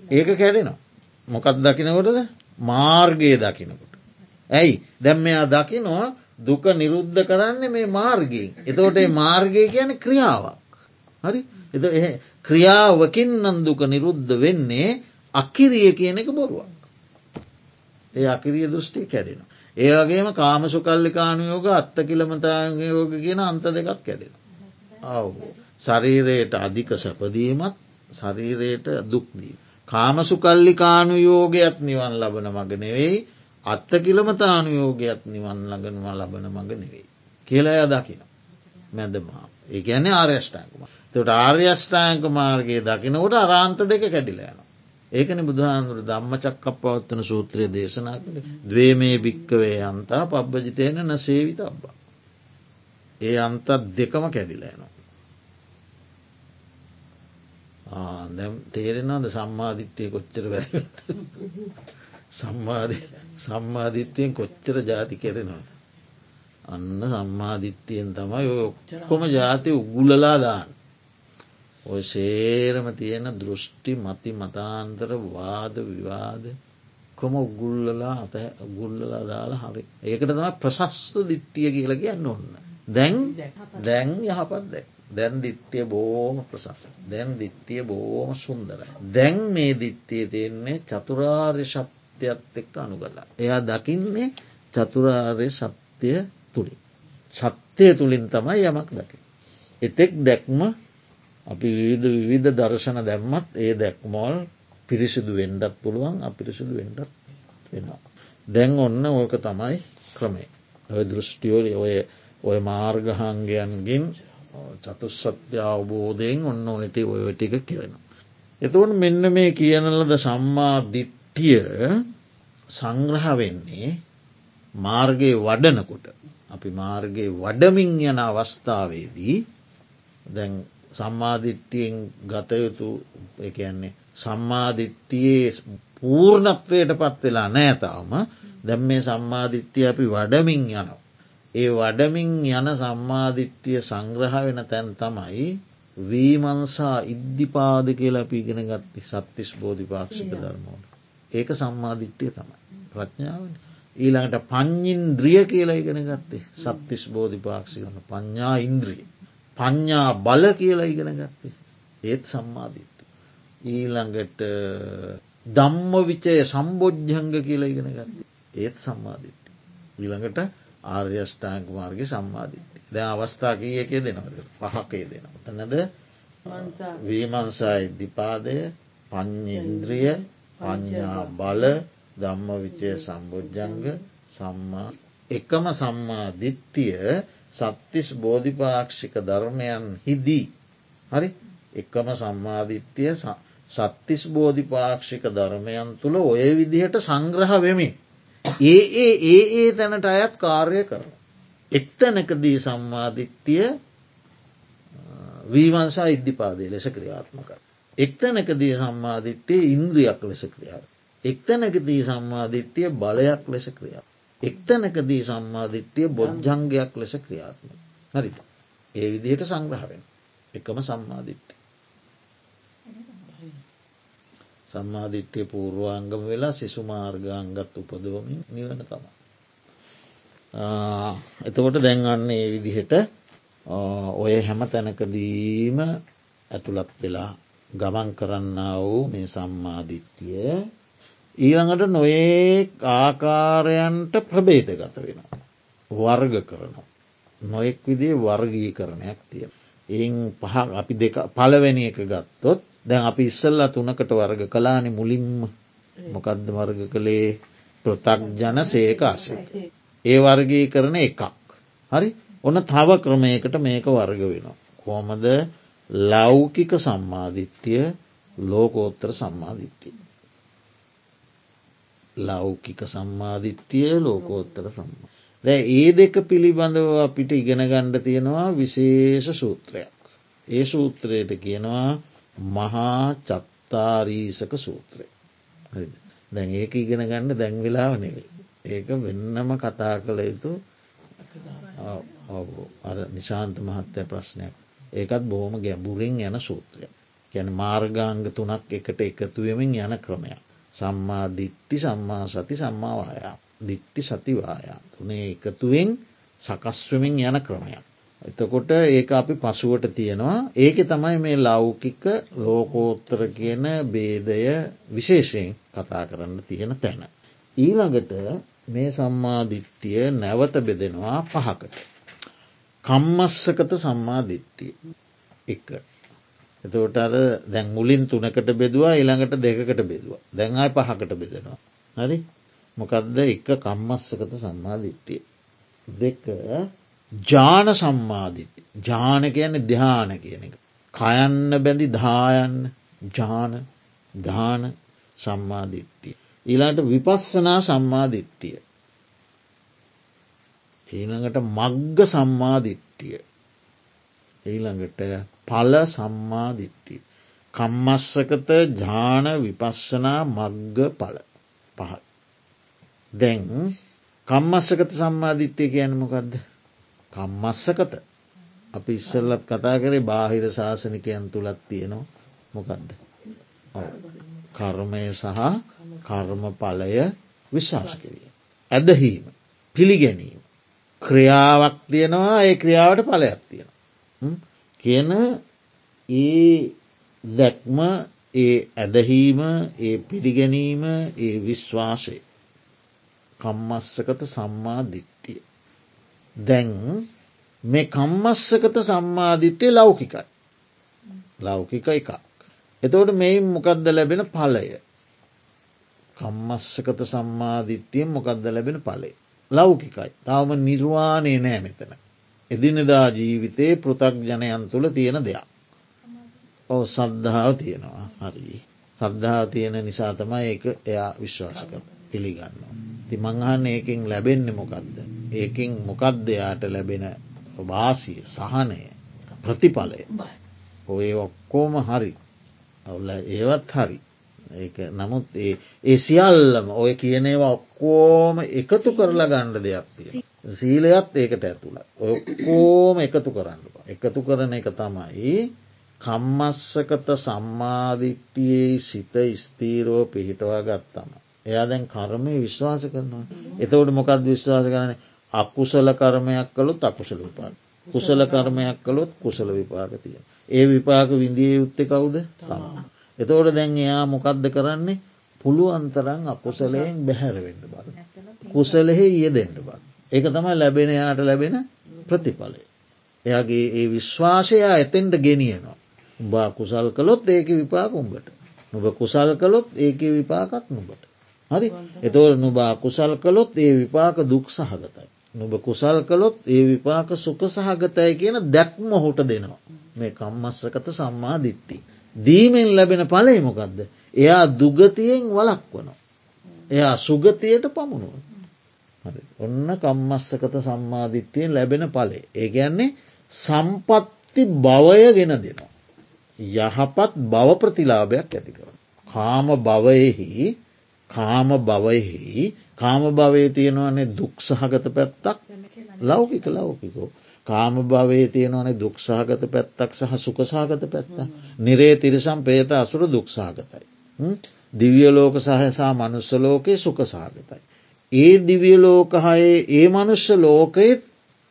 ඒක කැඩෙනවා. මොකත් දකිනකොටද මාර්ගය දකිනකොට. ඇයි දැම් මෙයා දකිනවා දුක නිරුද්ධ කරන්න මේ මාර්ගයෙන්. එතකොට මාර්ගය කියන ක්‍රියාවක්. හරි එ ක්‍රියාවකින් නන්දුක නිරුද්ධ වෙන්නේ අකිරිය කියන එක බොරුවක්. ඒ අකිරිය දෘෂ්ටි කැඩෙන. ඒවගේම කාමසුකල්ලිකානුයෝග අත්ත කිලමතායෝග කියන අන්ත දෙකත් කැඩෙන. අව් ශරීරයට අධික සැපදීමත් ශරීරයට දුක්දී. කාමසුකල්ලිකානුයෝගයත් නිවන් ලබන මග නෙවෙයි අත්ත කිලමතානුයෝගයත් නිවන් ලගනවා ලබන මඟ නෙවෙයි. කියලය දකින මැදමා. ඒ ගැන්නේ ආර්යෂ්ටාකම. තට ආර්යෂ්ඨායක මාර්ගයේ දකිනකොට අරාන්ත දෙක කැඩිලයන. ඒකන බුදුහාන්දුර ධම්ම චක්කප පවත්වන සූත්‍රය දේශනා කළ දවේ මේ භික්කවේ අන්තා පබ්බජිතයන න සේවිත අබ්බා. ඒ අන්තත් දෙකම කැඩිලයනවා. දැම් තේරෙනවාද සම්මාධිට්්‍යය කොච්චර වැ සම්මාධ සම්මාධිට්‍යයෙන් කොච්චර ජාති කෙරෙනවා. අන්න සම්මාධිට්ටියෙන් තමයි ඔක්කොම ජාති උගුලලා දාන්න. ඔය සේරම තියෙන දෘෂ්ටි මති මතාන්තර වාද විවාද කොම උගුල්ලලා අත ගුල්ලලා දාලා හරි ඒකට තම ප්‍රශස්ත දිට්ටිය කියල කියන්න ඔන්න. දැන් දැන් යහපත් දැක්. දැන් දිට්ටිය බෝම ප්‍රසස. දැන් දිට්ටිය බෝම සුන්දරයි. දැන් මේ දිට්ටිය තියෙන්නේ චතුරාර්ය ශක්තියත් එක්ක අනුගලා. එයා දකින්නේ චතුරාර්ය සත්‍යය තුළින්. සත්‍යය තුළින් තමයි යමක් දකි. එතෙක් දැක්ම අපි විවිධ විවිධ දර්ශන දැම්මත් ඒ දැක්මෝල් පිරිසිදු වෙන්ඩත් පුළුවන් අපිරිසිදු වෙන්ඩත් වෙනවා. දැන් ඔන්න ඕක තමයි ක්‍රමේ. ඔය දෘෂ්ටියෝල ඔය ඔය මාර්ගහංගයන්ගින් චතුස්සත්‍ය අවබෝධයෙන් ඔන්න ඔයට ඔය ටික කියෙනවා. එතවට මෙන්න මේ කියනලද සම්මා දිට්ටිය සංග්‍රහ වෙන්නේ මාර්ගයේ වඩනකොට අපි මාර්ගයේ වඩමින් යන අවස්ථාවේදී දැන් සම්මාධිට්ටියෙන් ගතයුතු එකන්නේ සම්මාධිට්ටියේ පූර්ණත්වයට පත් වෙලා නෑතාවම දැම් මේ සම්මාධිට්ටිය අපි වඩමින් යනවා. ඒ වඩමින් යන සම්මාධිට්ටිය සංග්‍රහ වෙන තැන් තමයි වීමන්සා ඉද්ධිපාද කියලා පිගෙන ගත්ති සත්තිස් බෝධිපාක්ෂික ධර්මෝට. ඒක සම්මාධිට්ටිය තමයි. ප්‍රඥාවන. ඊළඟට පං්ඥින්ද්‍රිය කියලා ඉගෙන ගත්තේ සත්තිස් බෝධිපාක්ෂිකන පඤ්ඥා ඉන්ද්‍රිය. පඤ්ඥා බල කියලා ඉගෙන ගත්තේ ඒත් සම්මාධිත්ත. ඊළඟට ධම්ම විචය සම්බෝජ්ජංග කියලා ඉගෙන ගත්තේ ඒත් සම්මාධිත්ත. ඊළඟට ආර්යෂ්ඨාංක මාර්ග සම්මාධිත්‍ය ද අවස්ථා කිය එකේ දෙනවද පහකේ දෙනවා. තැනද වීමංසා ඉද්ධිපාදය පං්ඉන්ද්‍රිය පඥ්ඥා බල ධම්ම විචය සම්බෝජ්ජංග සම්මා එකම සම්මා දිට්ටිය සත්තිස් බෝධිපාක්ෂික ධර්මයන් හිදී. හරි එකම සම්මාධිට්්‍යය සත්තිස් බෝධිපාක්ෂික ධර්මයන් තුළ ඔය විදිහට සංග්‍රහ වෙමින්. ඒ ඒ ඒ ඒ තැනට අයත් කාර්ය කරන. එක්තැනකදී සම්මාධිට්ටිය වීවන්සා ඉද්ධිපාදය ලෙස ක්‍රියාත්මක. එක්තැනකදී සම්මාධිට්්‍යය ඉන්ද්‍රියක් ලෙස ක්‍රියාව. එක්තැනකදී සම්මාධිට්්‍යය බලයක් ලෙස ක්‍රියාව. එක්තැනකදී සම්මාධිට්්‍යය බොජ්ජංගයක් ලෙස ක්‍රියාත්ම. හරිත. ඒ විදිහට සංග්‍රහවෙන. එකම සම්මාධිට්්‍ය. සම්මාධිට්්‍යය පූර්වාංගම වෙලා සිසු මාර්ගාංගත් උපදවමින් නිවන තම. එතකොට දැන්ගන්න ඒ විදිහට ඔය හැම තැනකදීම ඇතුළත් වෙලා ගමන් කරන්න වූ මේ සම්මාධිත්‍යය ඊළඟට නොඒ ආකාරයන්ට ප්‍රබේද ගත වෙනවා. වර්ග කරනවා. නොෙක් විදිේ වර්ගී කරණයක් තියෙන. එයින් පහ අපි දෙක පලවැනි එක ගත්තොත් දැන් අපි ඉස්සල්ලා තුනකට වර්ග කලානෙ මුලින්ම මොකද්ද වර්ග කළේ ප්‍රතක් ජන සේකාශය. ඒ වර්ගී කරන එකක්. හරි ඔන්න තව ක්‍රමයකට මේක වර්ග වෙනවා. කොමද ලෞකික සම්මාධිත්‍යය ලෝකෝත්තර සම්මාධිත්‍යය. ලෞකික සම්මාධිත්‍යය ලෝකෝත්තර සම්මා. දැ ඒ දෙක පිළිබඳව අපිට ඉගෙන ගණ්ඩ තියෙනවා විශේෂ සූත්‍රයක්. ඒ සූත්‍රයට කියනවා මහා චත්තාරීසක සූත්‍රය. දැන් ඒක ඉගෙන ගන්න දැන්වෙලාව නෙවේ. ඒක වෙන්නම කතා කළ යුතු නිශාන්ත මහත්තය ප්‍රශ්නයක්. ඒකත් බොහොම ගැඹුරින් යන සූත්‍රය. ගැන මාර්ගාංග තුනක් එකට එකතුවමින් යන ක්‍රමයක්. සම්මා දිට්ටි සම්මා සති සම්මාවායා දිට්ටි සතිවායා තුනේ එකතුවෙන් සකස්වමින් යන ක්‍රමයක්. එතකොට ඒක අපි පසුවට තියෙනවා ඒක තමයි මේ ලෞකික ලෝකෝත්තර කියන බේදය විශේෂයෙන් කතා කරන්න තියෙන තැන. ඊළඟට මේ සම්මාධිට්ටිය නැවත බෙදෙනවා පහකට. කම්මස්සකත සම්මාධිට්ටිය එක එතකොට අර දැන් මුලින් තුනකට බෙදවා ඊළඟට දෙකට බෙදවා දැන්ආයි පහකට බෙදෙනවා. හරි මොකක්ද එක කම්මස්සකත සම්මාධිට්ටිය. දෙක ජාන සම්මාධිට්ටි ජාන කියන්නේ ධ්‍යාන කියන එක. කයන්න බැඳි දායන්න ජාන ධාන සම්මාධිට්ටිය. ඊලාට විපස්සනා සම්මාධිට්ටිය. ඊළඟට මග්ග සම්මාධිට්ටිය. ඊළඟට පල සම්මාධිට්ටි. කම්මස්සකත ජාන විපස්සනා මග්ග පල පහ. දැන් කම්මස්සකත සම්මාධිට්්‍යය කියන්නමකක්ද. කම්මස්සකත අපි ඉස්සල්ලත් කතා කරේ බාහිර ශාසනිකයන් තුළත් තියෙනවා මොකක්ද. කර්මය සහ කර්ම පලය විශ්වාස කිරීම. ඇදහීම පිළිගැනීම. ක්‍රියාවක් තියෙනවා ඒ ක්‍රියාවට පලයක් තියෙන. කියන ඒ දැක්ම ඒ ඇදහීම ඒ පිළිගැනීම ඒ විශ්වාසය කම්මස්සකත සම්මා දිට්ටිය. දැන් මේ කම්මස්සකත සම්මාධිට්්‍යය ලෞකිකයි. ලෞකික එකක්. එතවට මෙයින් මොකක්ද ලැබෙන පලය. කම්මස්සකත සම්මාධිට්්‍යයෙන් මොකක්ද ලැබෙන පලේ. ලෞකිකයි. තවම නිර්වාණය නෑ මෙතන. එදිනදා ජීවිතයේ පෘතක් ජනයන් තුළ තියෙන දෙයක්. ඔව සද්ධාව තියෙනවා හරි. සද්ධාව තියෙන නිසා තමයි ඒක එයා විශ්වාස කර පිළිගන්න. ති මංහන්න ඒකින් ලැබෙන්න මොකක්ද. ඒකින් මොකක්ද එයාට ලැබෙන වාසිය සහනය ප්‍රතිඵලය. ඔය ඔක්කෝම හරි ඒවත් හරි. නමුත් ඒ සියල්ලම ඔය කියනේවා ඔක්කෝම එකතු කරලා ගණ්ඩ දෙයක් තිය. සීලයත් ඒකට ඇතුළ ඔක්කෝම එකතු කරන්න එකතු කරන එක තමයි කම්මස්සකත සම්මාධිට්ටියේ සිත ස්තීරෝ පිහිටවා ගත්තම. එයා දැන් කර්මය විශ්වාස කරනවා. එතවට මොකක්ද විශ්වාස කරන අකුසල කර්මයක් කළුත් අකුසල විපාක. කුසල කර්මයක් කළොත් කුසල විපාක තිය. ඒ විපාක විඳිය යුත්ත කවුද තම. එතෝට දැන් එයා මොකක්ද කරන්නේ පුළුවන්තරන් අකුසලයෙන් බැහැරවෙන්න බල. කුසලෙහි ඊය දෙන්න බල. ඒක තමයි ලැබෙන යාට ලැබෙන ප්‍රතිඵලය. එයාගේ ඒ විශ්වාසයා එතෙන්ට ගෙනියනවා. උබා කුසල් කළොත් ඒක විපාක උඹට. නොබ කුසල් කළොත් ඒක විපාකත් නුබට. හරි එතවට නුබා කුසල් කළොත් ඒ විපාක දුක් සහගතයි. නුබ කුසල් කළොත් ඒ විපාක සුක සහගතය කියන දැක්ම හොට දෙනවා. මේ කම්මස්සකත සම්මා දිට්ටි. දීමෙන් ලැබෙන පලෙමොකක්ද. එයා දුගතියෙන් වලක් වනවා. එයා සුගතියට පමුණුව. ඔන්න කම්මස්සකත සම්මාධිත්‍යයෙන් ලැබෙන පලේ. ඒ ගැන්නේ සම්පත්ති බවය ගෙන දෙනවා. යහපත් බව ප්‍රතිලාභයක් ඇතිකර. කාම භවයෙහි කාම භවයෙහි කාම භවය තියෙනවනේ දුක්සහගත පැත්තක් ලෞකික ලෞකිකෝ. කාම භවයේ තියෙනවනේ දුක්සාගත පැත්තක් සහ සුකසාගත පැත්ත. නිරේ තිරිසම් පේත අසුර දුක්සාගතයි. දිවියලෝක සහසා මනුස්සලෝකයේ සුකසාගතයි. ඒ දිවියලෝකහයේ ඒ මනුෂ්‍ය ලෝකයෙත්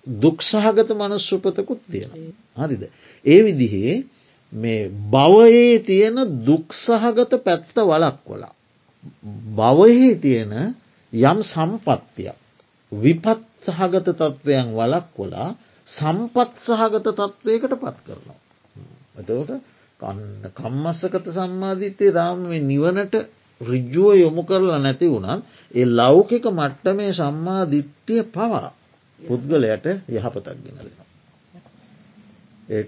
දුක්සහගත මනුස්සුපතකුත් තියෙන. හරිද. ඒ විදිහේ මේ බවයේ තියෙන දුක්සහගත පැත්ත වලක් කොලා. බවහි තියෙන යම් සම්පත්තියක් විපත් සහගත තත්ත්වයන් වලක් කොලා සම්පත් සහගත තත්ත්වයකට පත් කරනවා. එතවට කන්න කම්මස්සකත සම්මාධිත්‍යය දාම නිවනට රිජ්ජුව යොමු කරලා නැති වුණත් ඒ ලෞකික මට්ටමේ සම්මා දිට්ටිය පවා පුද්ගලයට යහපතක් ගෙන දෙනවා. ඒ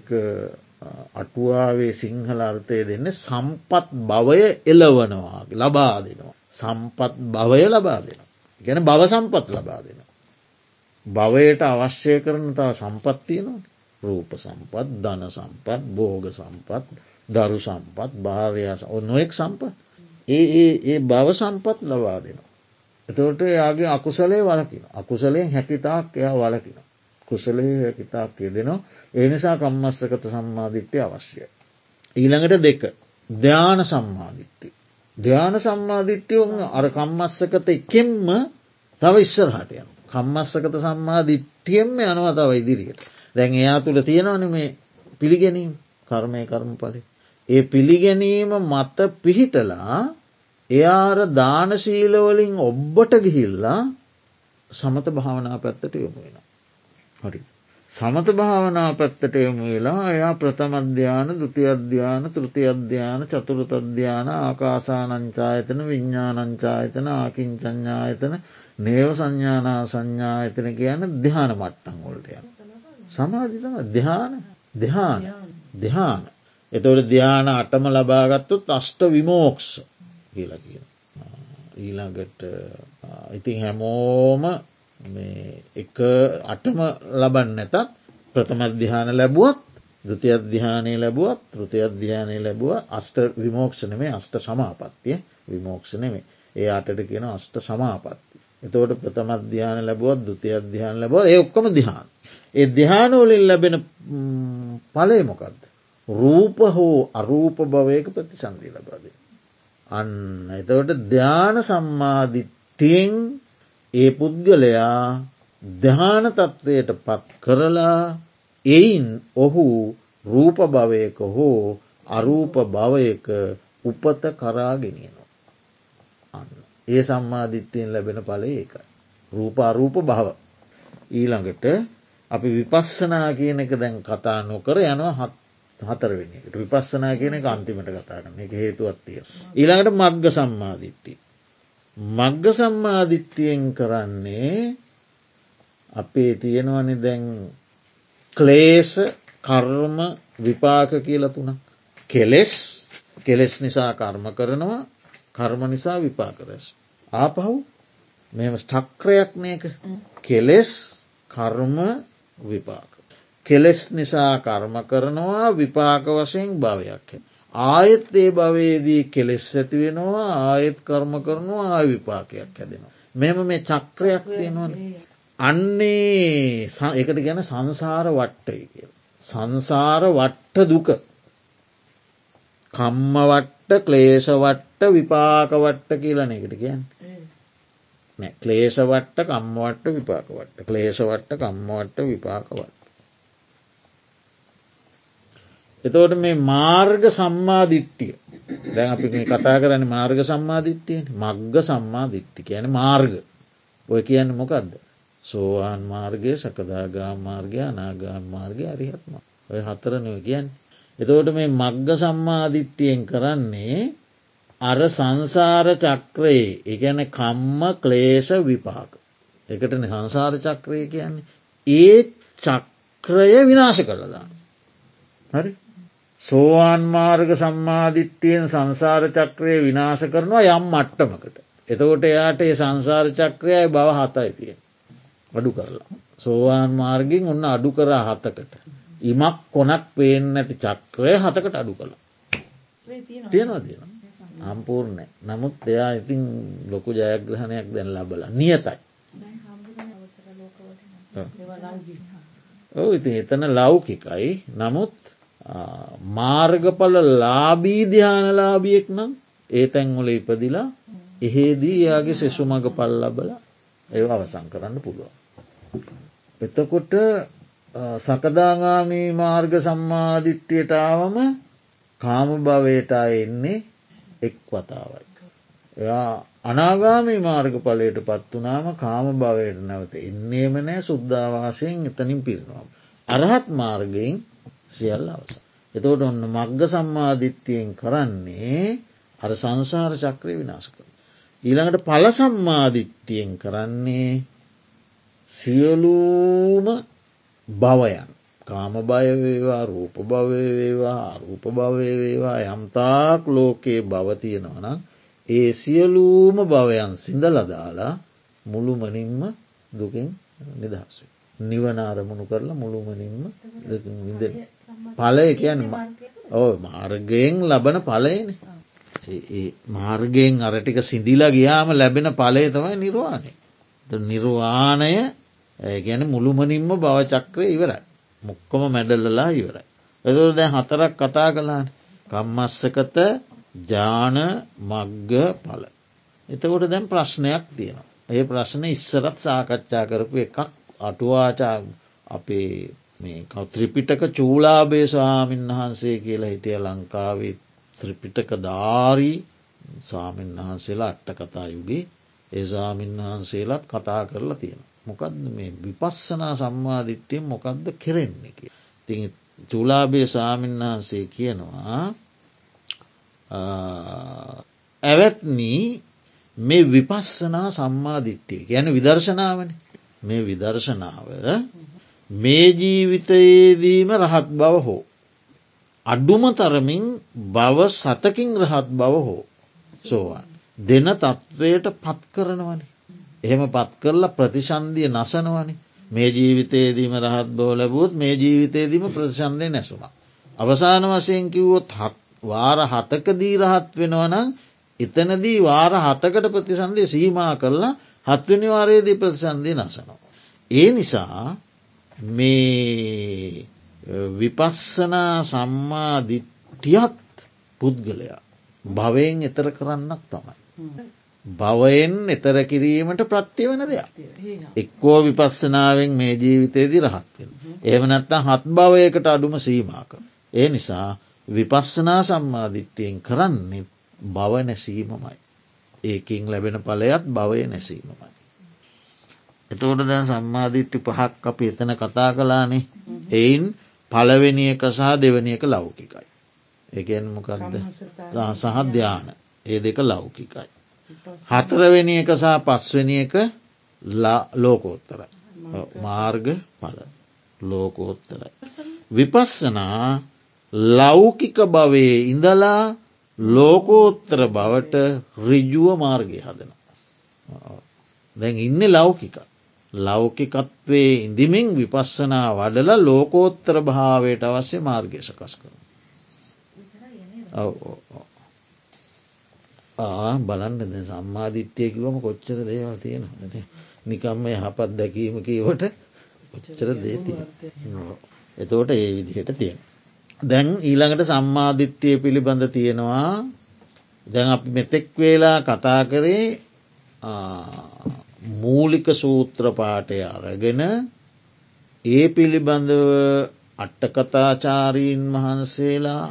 අටුවාවේ සිංහල අර්ථය දෙන්න සම්පත් භවය එලවනවා ලබා දෙනවා. සම්පත් භවය ලබා දෙනවා. ගැන භව සම්පත් ලබා දෙනවා. භවයට අවශ්‍ය කරන තව සම්පත්තියනවා රූප සම්පත් ධන සම්පත් බෝග සම්පත් දරු සම්පත් භාරයා නොයෙක් සම්පත් ඒ ඒ භව සම්පත් ලබා දෙනවා. එතවට යාගේ අකුසලේ වලකින අකුසලයෙන් හැකිතාක් එයා වලකින. කුසලේ හැකිතාක් කියදෙනවා ඒ නිසා කම්මස්සකත සම්මාධිට්්‍යය අවශ්‍යය. ඊළඟට දෙක ධ්‍යාන සම්මාධිට්ටි. ධ්‍යාන සම්මාධිට්්‍යයෝම අර කම්මස්සකත එකෙන්ම තව ඉස්සරහට යන. කම්මස්සකත සම්මාධිට්ටියෙන්ම යනවා තව ඉදිරියට. දැන් එයා තුළ තියෙනවන මේ පිළිගැනීම් කර්මය කර්ම පලි. ඒ පිළිගැනීම මත පිහිටලා එයාර දානශීලවලින් ඔබ්බට ගිහිල්ලා සමත භාවනා පැත්තට යොමු වෙන. හරි. සමත භාවනා පැත්තට යොමු වෙලා එයා ප්‍රථමධ්‍යාන දුති අධ්‍යාන තෘති අධ්‍යාන චතුරත අධ්‍යාන ආකාසානංචායතන විඤ්ඥානංචායතන ආකින්චඥායතන නේව සංඥානා සංඥායතන කියන ධ්‍යාන මට්ටන් වොල්ටය. සමාධිතම ධ්‍යාන ධ්‍යාන ධ්‍යාන. එතවට ධ්‍යාන අටම ලබාගත්තුත් අෂ්ට විමෝක්ෂ කියලා කියන. ඊළඟට ඉතින් හැමෝම එක අටම ලබන්න නැතත් ප්‍රථම අධ්‍යාන ලැබුවත් දෘති අධ්‍යානය ලැබුවත් තෘති අධ්‍යානය ලැබුව අෂ්ට විමෝක්ෂණ මේ අෂ්ට සමාපත්තිය විමෝක්ෂණමේ ඒ අටට කියන අෂ්ට සමාපත්ති. එතවට ප්‍රථම අධ්‍යාන ලැබුවත් දෘති අධ්‍යාන ලැබව ඒ ඔක්කම දිහාන්. ඒ දිහානෝලින් ලැබෙන පලේ මොකක්ද. රූප හෝ අරූප භවයක ප්‍රතිසන්දී ලබාදේ. අන්න එතවට ධ්‍යාන සම්මාධිට්ටියෙන් ඒ පුද්ගලයා ධ්‍යාන තත්ත්වයට පත් කරලා එයින් ඔහු රූප භවයක හෝ අරූප භවයක උපත කරාගෙනියනවා. අන්න ඒ සම්මාධිත්‍යයෙන් ලැබෙන පල ඒකයි. රූප අරූප භව. ඊළඟට අපි විපස්සනා කියන එක දැන් කතා නොකර යනවා හත් හතරවෙනි එකට විපස්සනා කියන එක අන්තිමට කතා කරන එක හේතුවත්තිය. ඊළඟට මග්ග සම්මාධිට්ටි. මග්ග සම්මාධිට්ටියෙන් කරන්නේ අපේ තියෙනවනි දැන් ක්ලේස කර්ම විපාක කියල තුන. කෙලෙස් කෙලෙස් නිසා කර්ම කරනවා කර්ම නිසා විපාකරැස්. ආපහු මෙම ස්ටක්‍රයක්නයක කෙලෙස් කර්ම විපාක. කෙලෙස් නිසා කර්ම කරනවා විපාක වශයෙන් භවයක්. ආයෙත් ඒ භවයේදී කෙලෙස් ඇති වෙනවා ආයෙත් කර්ම කරනවා ආය විපාකයක් හැදෙනවා. මෙම මේ චක්‍රයක් තියෙනවන. අන්නේ එකට ගැන සංසාර වට්ටයි කිය. සංසාර වට්ට දුක. කම්ම වට්ට ක්ලේෂ වට්ට විපාක වට්ට කියලන එකට කියන්න. ක්ලේෂ වට්ට කම්මවට්ට විපාක වට්ට ක්ලේෂ වට්ට කම්මවට්ට විපාක වට. එතවට මේ මාර්ග සම්මාධිට්ටිය දැන් අපි කතා කරන්න මාර්ග සම්මාධිට්ටියෙන් මග්ග සම්මාධිට්ටි කියන මාර්ග ඔය කියන්න මොකක්ද සෝවාන් මාර්ගය සකදාගා මාර්ගය අනාගාම මාර්ගය අරිහත්ම ඔය හතරනව කියන්. එතෝට මේ මග්ග සම්මාධිට්ටියෙන් කරන්නේ අර සංසාර චක්‍රයේ එකන කම්ම ක්ලේෂ විපාක. එකටන සංසාර චක්‍රය කියන්නේ. ඒ චක්‍රය විනාශ කරලදාන්න. හරි සෝවාන් මාර්ග සම්මාධිට්ටියෙන් සංසාර චක්‍රය විනාශ කරනවා යම් මට්ටමකට. එතකොට එයාට ඒ සංසාර චක්‍රයයි බව හතයි තියෙන. අඩු කරලා. සෝවාන් මාර්ගින් ඔන්න අඩු කරා හතකට. ඉමක් කොනක් පේෙන් නැති චක්‍රය හතකට අඩු කළා. තියෙනවා තියෙන. අම්පූර්ණය නමුත් එයා ඉතින් ලොකු ජයග්‍රහණයක් දැන් ලබල නියතයි. ඔව ඉතින් එතන ලෞකිකයි නමුත් මාර්ගඵල ලාබීධ්‍යානලාබියෙක් නම් ඒ තැන්වල ඉපදිලා එහෙදී යාගේ සෙසු මඟ පල් ලබල ඒ අවසං කරන්න පුළුවන්. එතකොට සකදාගාමී මාර්ග සම්මාධිට්්‍යයටාවම කාම භවයට එන්නේ එක් වතාවයි. එයා අනාගාමී මාර්ග පලයට පත් වනාම කාම භවයට නැවත එන්නේම නෑ සුද්ධවාසයෙන් එතනින් පිරිනවා. අරහත් මාර්ගයෙන් සියල්ල අවස. එතකොට ඔන්න මග්ග සම්මාධිත්‍යයෙන් කරන්නේ අර සංසාර චක්‍රය විනාශ කර. ඊළඟට පල සම්මාධිට්ටියෙන් කරන්නේ සියලූම භවයන් කාම බයවේවා රූප භවය වේවා අරූප භවය වේවා යම්තාක් ලෝකයේ භවතියෙනවන ඒ සියලූම භවයන් සිඳලදාලා මුළුමනින්ම දුකින් නිදහස්වේ. නිවන අරමුණු කරලා මුළුමනින්ම විඳ පලය කියන්න ඕ මාර්ගයෙන් ලබන පලයන මාර්ගයෙන් අරටික සිදිලා ගියාම ලැබෙන පලය තමයි නිර්වාණය. නිර්වාණය ගැන මුළුමනින්ම භවචක්‍රය ඉවරයි. මුක්කොම මැඩල්ලලා ඉවරයි. එතුර දැන් හතරක් කතා කලාන කම්මස්සකත ජාන මග්ග පල. එතකොට දැන් ප්‍රශ්නයක් තියෙනවා. ඒ ප්‍රශ්න ඉස්සරත් සාකච්ඡා කරපු එකක් අටුවාචා අපේ මේ ත්‍රිපිටක චූලාබේ ස්වාමීන් වහන්සේ කියලා හිටිය ලංකාවේ ත්‍රිපිටක ධාරී ස්වාමීන් වහන්සේලා අට්ට කතා යුගේ ඒ ස්වාමීන් වහන්සේලාත් කතා කරලා තියෙන. මොකක්ද මේ විපස්සනා සම්මාධිට්‍යයෙන් මොකක්ද කෙරෙන්නේ කිය. ති චුලාබේ ස්වාමීන් වහන්සේ කියනවා ඇවැත්නී මේ විපස්සනා සම්මාධිට්්‍යය ගැන විදර්ශනාවන මේ විදර්ශනාව මේ ජීවිතයේදීම රහත් බව හෝ. අඩුම තරමින් බව සතකින් රහත් බව හෝ සෝවාන්. දෙන තත්ත්වයට පත් කරනවනේ. එහෙම පත් කරලා ප්‍රතිශන්දිය නසනවනි මේ ජීවිතයේදීම රහත් බෝ ලැබුවත් මේ ජීවිතයේදීම ප්‍රතිශන්දය නැසුණා. අවසාන වසයෙන් කිව්වොත් වාර හතකදී රහත් වෙනවනම් එතනදී වාර හතකට ප්‍රතිසන්දය සීමා කරලා හත්වනි වාරයේදී ප්‍රතිසන්දය නසනවා. ඒ නිසා මේ විපස්සනා සම්මාධිට්ටියත් පුද්ගලයා භවයෙන් එතර කරන්නක් තමයි. භවයෙන් එතර කිරීමට ප්‍රත්‍ය වන දෙයක්. එක්කෝ විපස්සනාවෙන් මේ ජීවිතයේදි රහත්වෙන. ඒවනැත්තා හත් භවයකට අඩුම සීමාක. ඒ නිසා විපස්සනා සම්මාධිත්‍යයෙන් කරන්නේ බව නැසීමමයි. ඒකින් ලැබෙන පලයත් භවය නැසීමමයි. එතෝට දැන් සම්මාධිට්ටි පහක් අප එතන කතා කලානේ එයින් පලවෙනි එක සහ දෙවනි එක ලෞකිකයි. එකෙන් මොකක්ද සහධ්‍යාන ඒ දෙක ලෞකිකයි. හතරවෙනි එක සහ පස්වනි එක ලෝකෝත්තර මාර්ග පල ලෝකෝත්තරයි. විපස්සනා ලෞකික භවයේ ඉඳලා ලෝකෝත්තර බවට රිජුව මාර්ගය හදන. දැන් ඉන්න ලෞකික. ලෞකිකත්වේ ඉඳමින් විපස්සනා වඩල ලෝකෝත්තර භාවයට අවශ්‍ය මාර්ගය සකස් කරු. බලන්න ද සම්මාධිත්‍යයකිවම කොච්චර දේවල් තියෙන නිකම්ම යහපත් දැකීම කීවට කොච්චර දේති එතෝට ඒ විදිහට තියෙන. දැන් ඊළඟට සම්මාධිට්්‍යය පිළිබඳ තියෙනවා දැන් අපි මෙතෙක් වේලා කතා කරේ මූලික සූත්‍රපාටය අරගෙන ඒ පිළිබඳව අට්ටකතාචාරීන් වහන්සේලා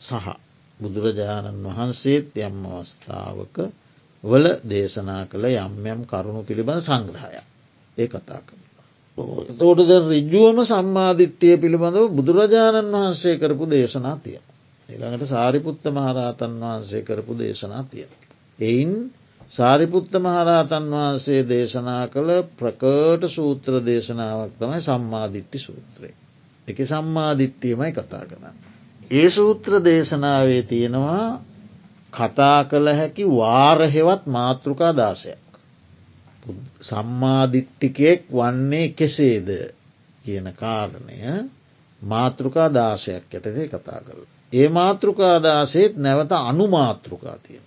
සහ බුදුරජාණන් වහන්සේත් යම් අවස්ථාවක වල දේශනා කළ යම් යම් කරුණු පිළිබඳ සංග්‍රහය. ඒ කතා කර. තෝට ද රිජ්ජුවම සම්මාධිට්්‍යය පිළිබඳව බුදුරජාණන් වහන්සේ කරපු දේශනා තිය. එළඟට සාරිපුත්ත මහරහතන් වහන්සේ කරපු දේශනා තිය. එයින් සාරිපුත්ත මහරහතන් වහන්සේ දේශනා කළ ප්‍රකට සූත්‍ර දේශනාවක් තමයි සම්මාධිට්ටි සූත්‍රය. එක සම්මාධිට්ටියමයි කතා කරන්න. ඒ සූත්‍ර දේශනාවේ තියෙනවා කතා කළ හැකි වාරහෙවත් මාතෘකා දාසයක්. සම්මාධිට්ටිකයෙක් වන්නේ කෙසේද කියන කාරණය මාතෘකා දාශයක් යටතේ කතා කළ. ඒ මාතෘකාදාසේත් නැවත අනුමාතෘකා තියෙන.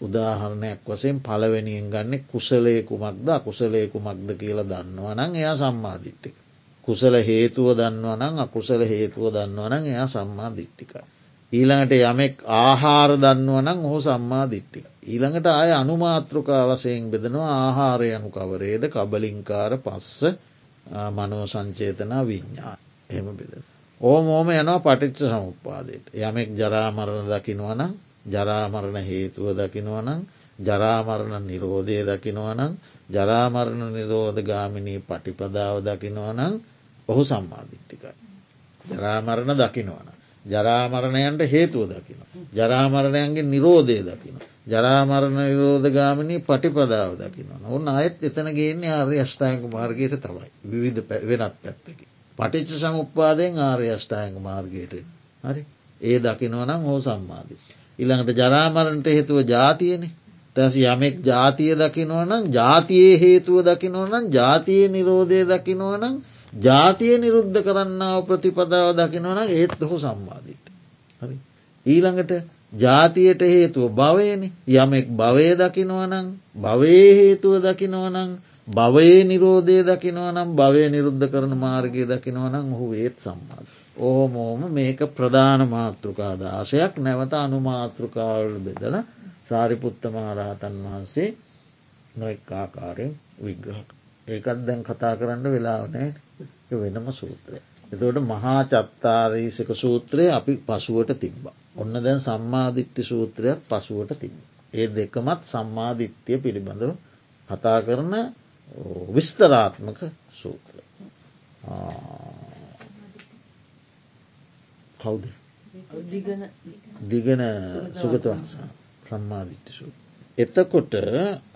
උදාහරණයක් වසයෙන් පලවෙනියෙන් ගන්න කුසලයකුමක්ද අකුසලයකුමක්ද කියලා දන්නවනං එයා සම්මාධිට්ටික. කුසල හේතුව දන්නවනං අකුසල හේතුව දන්නවනං එයා සම්මාධිට්ටිකයි. ඊළඟට යමෙක් ආහාර දන්නුවනං ඔහු සම්මා දිට්ටි. ඊළඟට අය අනුමාතෘකා වසයෙන් බෙදෙනවා ආහාරය යනු කවරේද කබලින්කාර පස්ස මනෝ සංචේතනා විඤ්ඥා එහෙම බෙද. ඕ මෝම යනවා පටිච්ච සමුපාදයට. යමෙක් ජරාමරණ දකිනවනම් ජරාමරණ හේතුව දකිනවනම් ජරාමරණ නිරෝධය දකිනවනම් ජරාමරණ නිරෝධ ගාමිණී පටිපදාව දකිනවනම් ඔහු සම්මාධිට්ටිකයි. ජරාමරණ දකිනවන. ජරාමරණයන්ට හේතුව දකින. ජරාමරණයන්ගේ නිරෝධය දකින. ජරාමරණ විරෝධගාමනී පටිපදාව දකින. ඔන්න අයත් එතන ගේන්නේ ආර්ය අෂ්ටායක මාර්ගයට තවයි විවිධ වෙනත් පැත්තකි. පටිච්ච සමුපාදයෙන් ආර්ය අෂ්ටායක මාර්ගයට හරි ඒ දකිනවනම් හෝ සම්මාධි. ඉළඟට ජරාමරණට හේතුව ජාතියන ටැස යමෙක් ජාතිය දකිනවනම් ජාතියේ හේතුව දකිනවනම් ජාතිය නිරෝධය දකිනවනම් ජාතිය නිරුද්ධ කරන්නාව ප්‍රතිපදාව දකිනවන ඒත් හො සම්මාධීට. හරි. ඊළඟට ජාතියට හේතුව භවයන යමෙක් භවය දකිනවනං භවේ හේතුව දකිනවනං භවයේ නිරෝධය දකිනවනම් භවය නිරුද්ධ කරන මාර්ගය දකිනවනං ඔහු ඒත් සම්මාධ. ඕමෝම මේක ප්‍රධාන මාතෘකා දාසයක් නැවත අනුමාතෘකාවල් බෙදල සාරිපුත්ත මහරහතන් වහන්සේ නොෙක් ආකාරයෙන් විග්‍රහ. ඒකත් දැන් කතා කරන්න වෙලාවනෑ වෙනම සූත්‍රය. එතවට මහා චත්තාරීසක සූත්‍රය අපි පසුවට තිබ්බ. ඔන්න දැන් සම්මාධිට්ටි සූත්‍රයක් පසුවට තිබ. ඒ දෙකමත් සම්මාධිට්්‍යය පිළිබඳව කතා කරන විස්තරාත්මක සූත්‍ර. කවුද දිගන සුගතවංසා සම්මාධිට්ටි සූ. එතකොට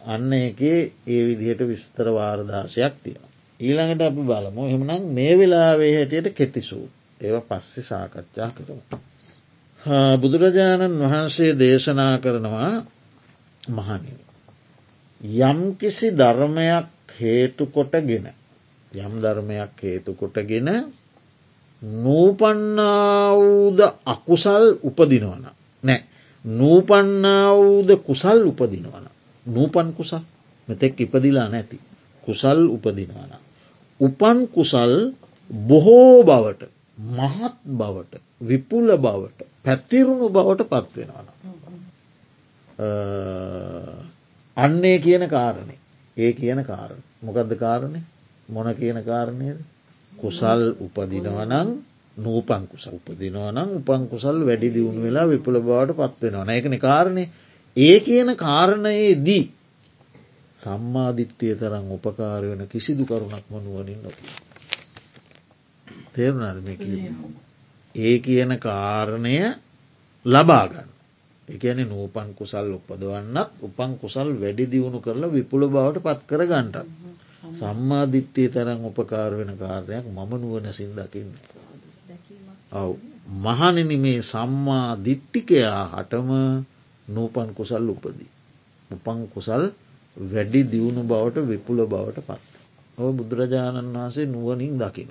අන්න එකේ ඒ විදිහට විස්තර වාර්දාශයක් තියෙන. ඊළඟට අපි බලමු එහමනම් මේ වෙලාවේ හැටියට කෙටිසූ ඒව පස්සෙ සාකච්ඡා කරමු. බුදුරජාණන් වහන්සේ දේශනා කරනවා මහනිව. යම්කිසි ධර්මයක් හේතුකොටගෙන යම් ධර්මයක් හේතුකොටගෙන නූපන්නාවූද අකුසල් උපදිනවන නෑ නූපන්නාවූද කුසල් උපදිනවන නූපන් කුසල් මෙතෙක් ඉපදිලා නැති කුසල් උපදිනවන. උපන් කුසල් බොහෝ බවට මහත් බවට විපුල බවට පැත්තිරුණු බවට පත්වෙනවන. අන්නේ කියන කාරණය ඒ කියන කාරණ. මොකදද කාරණය මොන කියන කාරණයද කුසල් උපදිනවනං නූපන් කුස උපදිනවනම් උපන් කුසල් වැඩි දියුණු වෙලා විපුල බවට පත්වෙනවා නැකන කාරණය ඒ කියන කාරණයේ දී සම්මාධිට්්‍යය තරම් උපකාර වෙන කිසිදු කරුණක් මනුවනින් නොති. තේරුණද මේ ඒ කියන කාරණය ලබාගන්න. එකන නූපන් කුසල් උපදවන්නත් උපන් කුසල් වැඩි දියුණු කරලා විපුල බවට පත් කර ගන්ටත්. සම්මාධිට්්‍යය තරම් උපකාර වෙන කාරණයක් මම නුවන සින්දකින්න. ඔව් මහනෙන මේ සම්මා දිට්ටිකයා හටම නූපන් කුසල් උපදී. උපන් කුසල් වැඩි දියුණු බවට විපුල බවට පත්. ඔව බුදුරජාණන් වහන්සේ නුවනින් දකින.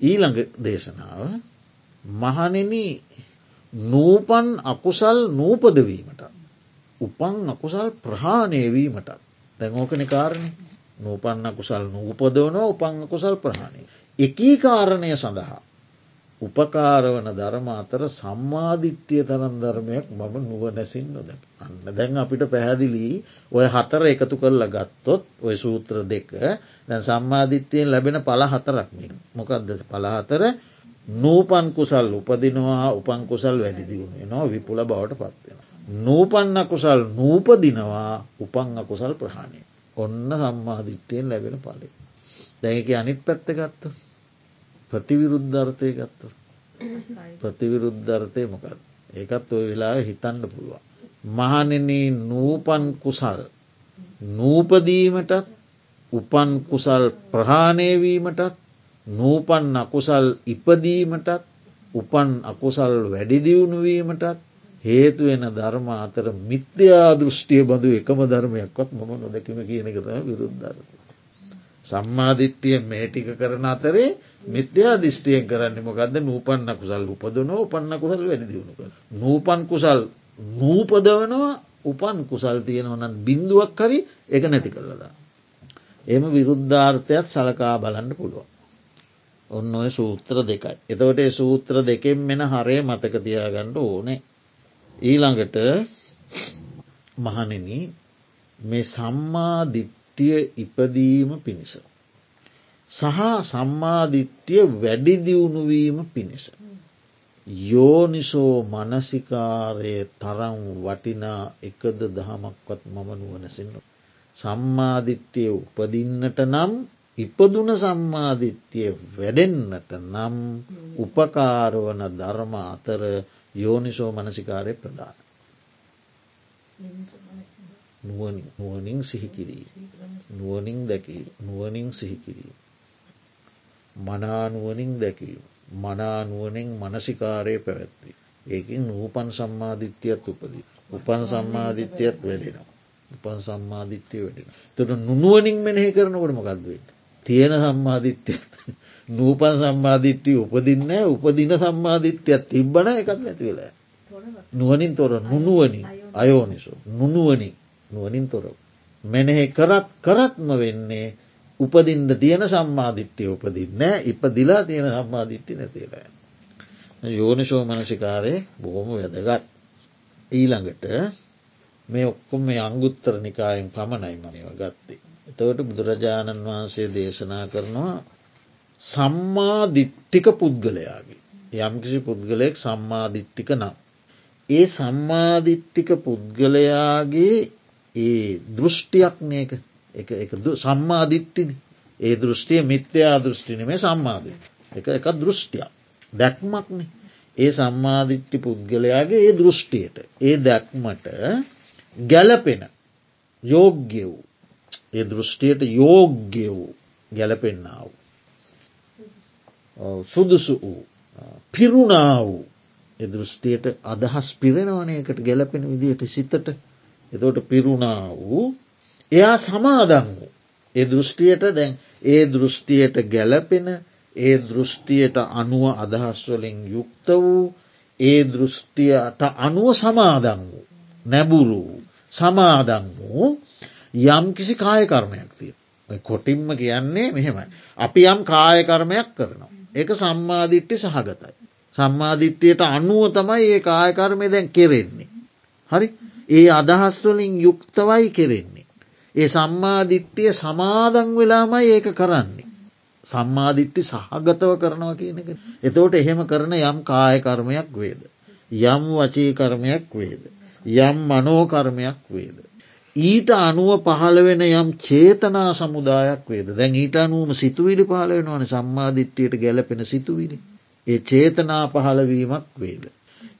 ඊළඟ දේශනාව මහනෙන නූපන් අකුසල් නූපදවීමට උපන් අකුසල් ප්‍රහාණයවීමට දැංෝකන කාරණය නූපන්න කුසල් නූපදවන උපං කුසල් ප්‍රහණය. එකී කාරණය සඳහා උපකාරවන ධර්ම අතර සම්මාධිට්්‍යය තරන් ධර්මයක් මම නුව නැසින් නොද. අන්න දැන් අපිට පැහැදිලි ඔය හතර එකතු කරල ගත්තොත් ඔය සූත්‍ර දෙක දැන් සම්මාධිත්‍යයෙන් ලැබෙන පල හතරක්මින් මොකක්ද පලහතර නූපන් කුසල් උපදිනවා උපන් කුසල් වැඩිදිවුණේ නො විපුල බවට පත්වෙන. නූපන්න කුසල් නූපදිනවා උපං අකුසල් ප්‍රහණය. ඔන්න සම්මාධිට්‍යයෙන් ලැබෙන පලේ. දැක අනිත් පැත්ත ගත්ත ප්‍රතිවිරුද්ධර්ථය ගත්ත. ප්‍රතිවිරුද්ධර්ථය මොකද. ඒකත් ඔය වෙලා හිතන්න පුළුවන්. මහනෙන නූපන් කුසල් නූපදීමටත් උපන් කුසල් ප්‍රහාණයවීමටත් නූපන් අකුසල් ඉපදීමටත් උපන් අකුසල් වැඩිදියුණුවීමටත් හේතුවෙන ධර්ම අතර මිත්‍යා දෘෂ්ටිය බඳු එකම ධර්මයක්වත් මම නොදැකම කියන එකතම විරුද්ධර. සම්මාධිට්්‍යය මේටික කරන අතරේ මිත්‍යා දිිෂ්ටියෙන් කරන්න මොකක්ද නූපන්න කුසල් උපදනෝ උපන්න කුසල් වැඩිදිුණු කර. නූපන් කුසල් නූපදවනවා උපන් කුසල් තියෙනවනන් බින්දුවක් කරි එක නැති කරලදා. එම විරුද්ධාර්ථයක් සලකා බලන්න පුළුවන්. ඔන්න ඔය සූත්‍ර දෙකයි. එතවට ඒ සූත්‍ර දෙකෙන් මෙෙන හරය මතක තියාගණ්ඩ ඕනේ. ඊළඟට මහනෙන මේ සම්මාධිට්ටිය ඉපදීම පිණිස. සහ සම්මාධිට්ටිය වැඩිදියුණුවීම පිණිස. යෝනිසෝ මනසිකාරය තරම් වටිනා එකද දහමක්වත් මම නුවනසින්න. සම්මාධිට්්‍යය උපදින්නට නම් ඉපදුන සම්මාධිත්‍යය වැඩෙන්නට නම් උපකාරවන ධර්ම අතර යෝනිසෝ මනසිකාරය ප්‍රධාන. නුවනින් සිහිකිරී. නුවනින් දැකී නුවනින් සිහිකිරී. මනානුවනින් දැකීම. මනානුවනින් මනසිකාරය පැවැත්වී. ඒකින් නූපන් සම්මාධිත්‍යයත් උපදී. උපන් සම්මාධිත්‍යයත් වැඩෙනවා. උපන් සම්මාධිත්‍යය වැඩෙන. තොට නුවනින් මෙනෙහි කරනකොට මොකක්දවෙන්න. තියෙන සම්මාධිත්‍යයත් නූපන් සම්මාධිට්්‍යිය උපදින්න උපදින සම්මාධිට්්‍යයක් තිබ්බන එකත් නැති වෙලා. නුවනින් තොර නුනුවනින් අයෝනිසු නුනුවනින් නුවනින් තොර. මෙනෙහෙ කරත් කරත්ම වෙන්නේ උපදින්ට තියෙන සම්මාධිට්්‍යය උපදින්න ඉපදිලා තියෙන සම්මාධිට්ටි නැතිලා. යෝනිශෝ මනසිකාරය බොහොම වැදගත්. ඊළඟට මේ ඔක්කොම මේ අංගුත්තර නිකායෙන් පමණයි මනව ගත්තේ. එතවට බුදුරජාණන් වහන්සේ දේශනා කරනවා සම්මාධිට්ටික පුද්ගලයාගේ. යම්කිසි පුද්ගලයෙක් සම්මාධිට්ටික නම්. ඒ සම්මාධිට්ටික පුද්ගලයාගේ ඒ දෘෂ්ටියක්නයක සම්මාධිට්ටිනි ඒ දෘෂ්ටිය මිත්‍යයා දෘෂ්ටින මේ සම්මාධ එක එක දෘෂ්ටියක්. දැක්මක්න. ඒ සම්මාධිට්ටි පුද්ගලයාගේ ඒ දෘෂ්ටියට ඒ දැක්මට ගැලපෙන යෝග්‍ය වූ ඒ දෘෂ්ටියට යෝග්‍ය වූ ගැලපෙන්න්නාව. සුදුසු වූ පිරුණා වූ දෘෂ්ටියට අදහස් පිරෙනවනයකට ගැලපෙන විදිහට සිතට. එතෝට පිරුණා වූ එයා සමාදන් වූ. ඒ දෘෂ්ටියට දැන් ඒ දෘෂ්ටියට ගැලපෙන ඒ දෘෂ්ටියට අනුව අදහස්වලින් යුක්ත වූ ඒ දෘෂ්ටියට අනුව සමාදන් වූ නැබුරු සමාදන් වූ යම් කිසි කායකර්මයක් තිය. කොටින්ම කියන්නේ මෙහෙමයි. අපි යම් කායකර්මයක් කරනවා. ඒක සම්මාධිට්ටි සහගතයි. සම්මාධිට්ටියට අනුව තමයි ඒ කායකර්මය දැන් කෙරෙන්නේ. හරි ඒ අදහස්වලින් යුක්තවයි කෙරෙන්නේ. ඒ සම්මාධිට්ටිය සමාදන් වෙලාමයි ඒක කරන්නේ. සම්මාධිට්ටි සහගතව කරනවා කියන එක. එතෝට එහෙම කරන යම් කායකර්මයක් වේද. යම් වචී කර්මයක් වේද. යම් මනෝකර්මයක් වේද. ඊට අනුව පහළ වෙන යම් චේතනා සමුදායක් වේද දැන් ඊට අනුවම සිතුවිලි පහල වෙනවන සම්මාධිට්්‍යයට ගැලපෙන සිතුවිලි. ඒ චේතනා පහළවීමක් වේද.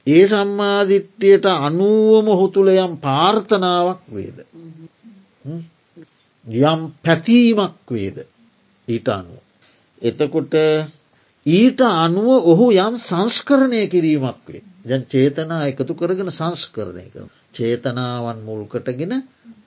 ඒ සම්මාධිට්්‍යයට අනුවම හොතුළ යම් පාර්ථනාවක් වේද. යම් පැතීමක් වේද ඊට අනුව. එතකොට ඊට අනුව ඔහු යම් සංස්කරණය කිරීමක් වේ. ජන් චේතනා එකතු කරගෙන සංස්කරණය කර. චේතනාවන් මුල්කටගෙන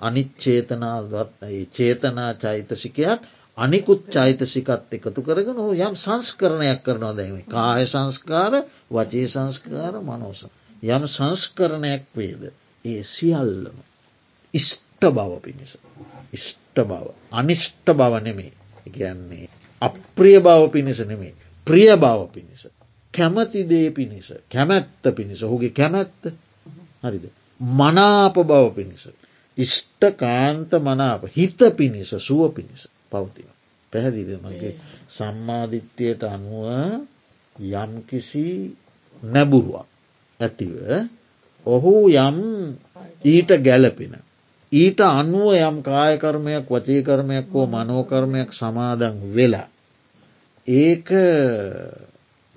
අනිත් චේතනාවත් චේතනා චෛතසිකයක් අනිකුත් චෛතසිකත් එකතු කරගෙන හු යම් සංස්කරණයක් කරනවා දැම කාය සංස්කාර වචේ සංස්කාර මනෝස. යම් සංස්කරණයක් වේද ඒ සියල්ලම ඉෂ්ට බව පිණිස. ඉෂ්ට බව අනිෂ්ට බව නෙමේ කියන්නේ අප්‍රිය බව පිණිස නෙමේ ප්‍රිය බව පිණිස. කැමතිදේ පිණිස කැමැත්ත පිණිස හුගේ කැමැත්ත හරිද. මනාප බව පිණිස. ඉෂ්ට කාන්ත මනාප හිත පිණිස සුව පිණිස පවතින. පැහැදිද මගේ සම්මාධිත්‍යයට අනුව යම්කිසි නැබුරුවක් ඇතිව ඔහු යම් ඊට ගැලපෙන ඊට අනුව යම් කායකර්මයක් වචීකර්මයක් හෝ මනෝකර්මයක් සමාදන් වෙලා. ඒක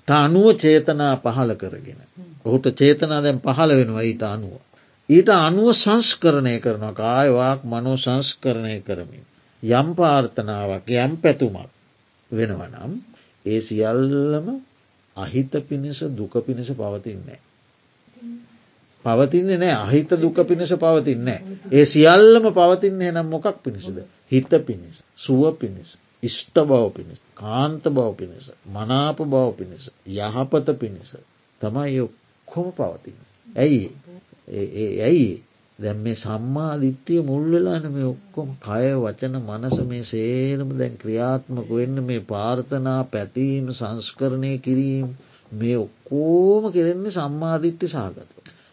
අනුව චේතනා පහල කරගෙන. ඔහුට චේතනා දැන් පහළ වෙනවා ඊට අනුව. ඊට අනුව සංස්කරණය කරනවා කායවාක් මනෝ සංස්කරණය කරමින්. යම් පාර්ථනාවක් යම් පැතුමක් වෙනවනම් ඒ සියල්ලම අහිත පිණිස දුක පිණිස පවතින්නේ. පවතින්නේ නෑ අහිත දුක පිණිස පවතින්නේ. ඒ සියල්ලම පවතින්නේ නම් මොකක් පිණිසද. හිත පිණිස. සුව පිණිස. ඉෂ්ට බව පිණිස. කාන්ත බව පිණිස. මනාප බව පිණිස. යහපත පිණිස. තමයි ඔක්කොම පවතින්න. ඇයි ඇයි දැන් මේ සම්මා දිට්ටිය මුල් වෙලාන මේ ඔක්කොම කය වචන මනස මේ සේරම දැන් ක්‍රියාත්මක වෙන්න මේ පාර්ථනා පැතීම සංස්කරණය කිරීම මේ ඔක්කෝම කෙරෙන්නේ සම්මාධිට්ටි සාගත.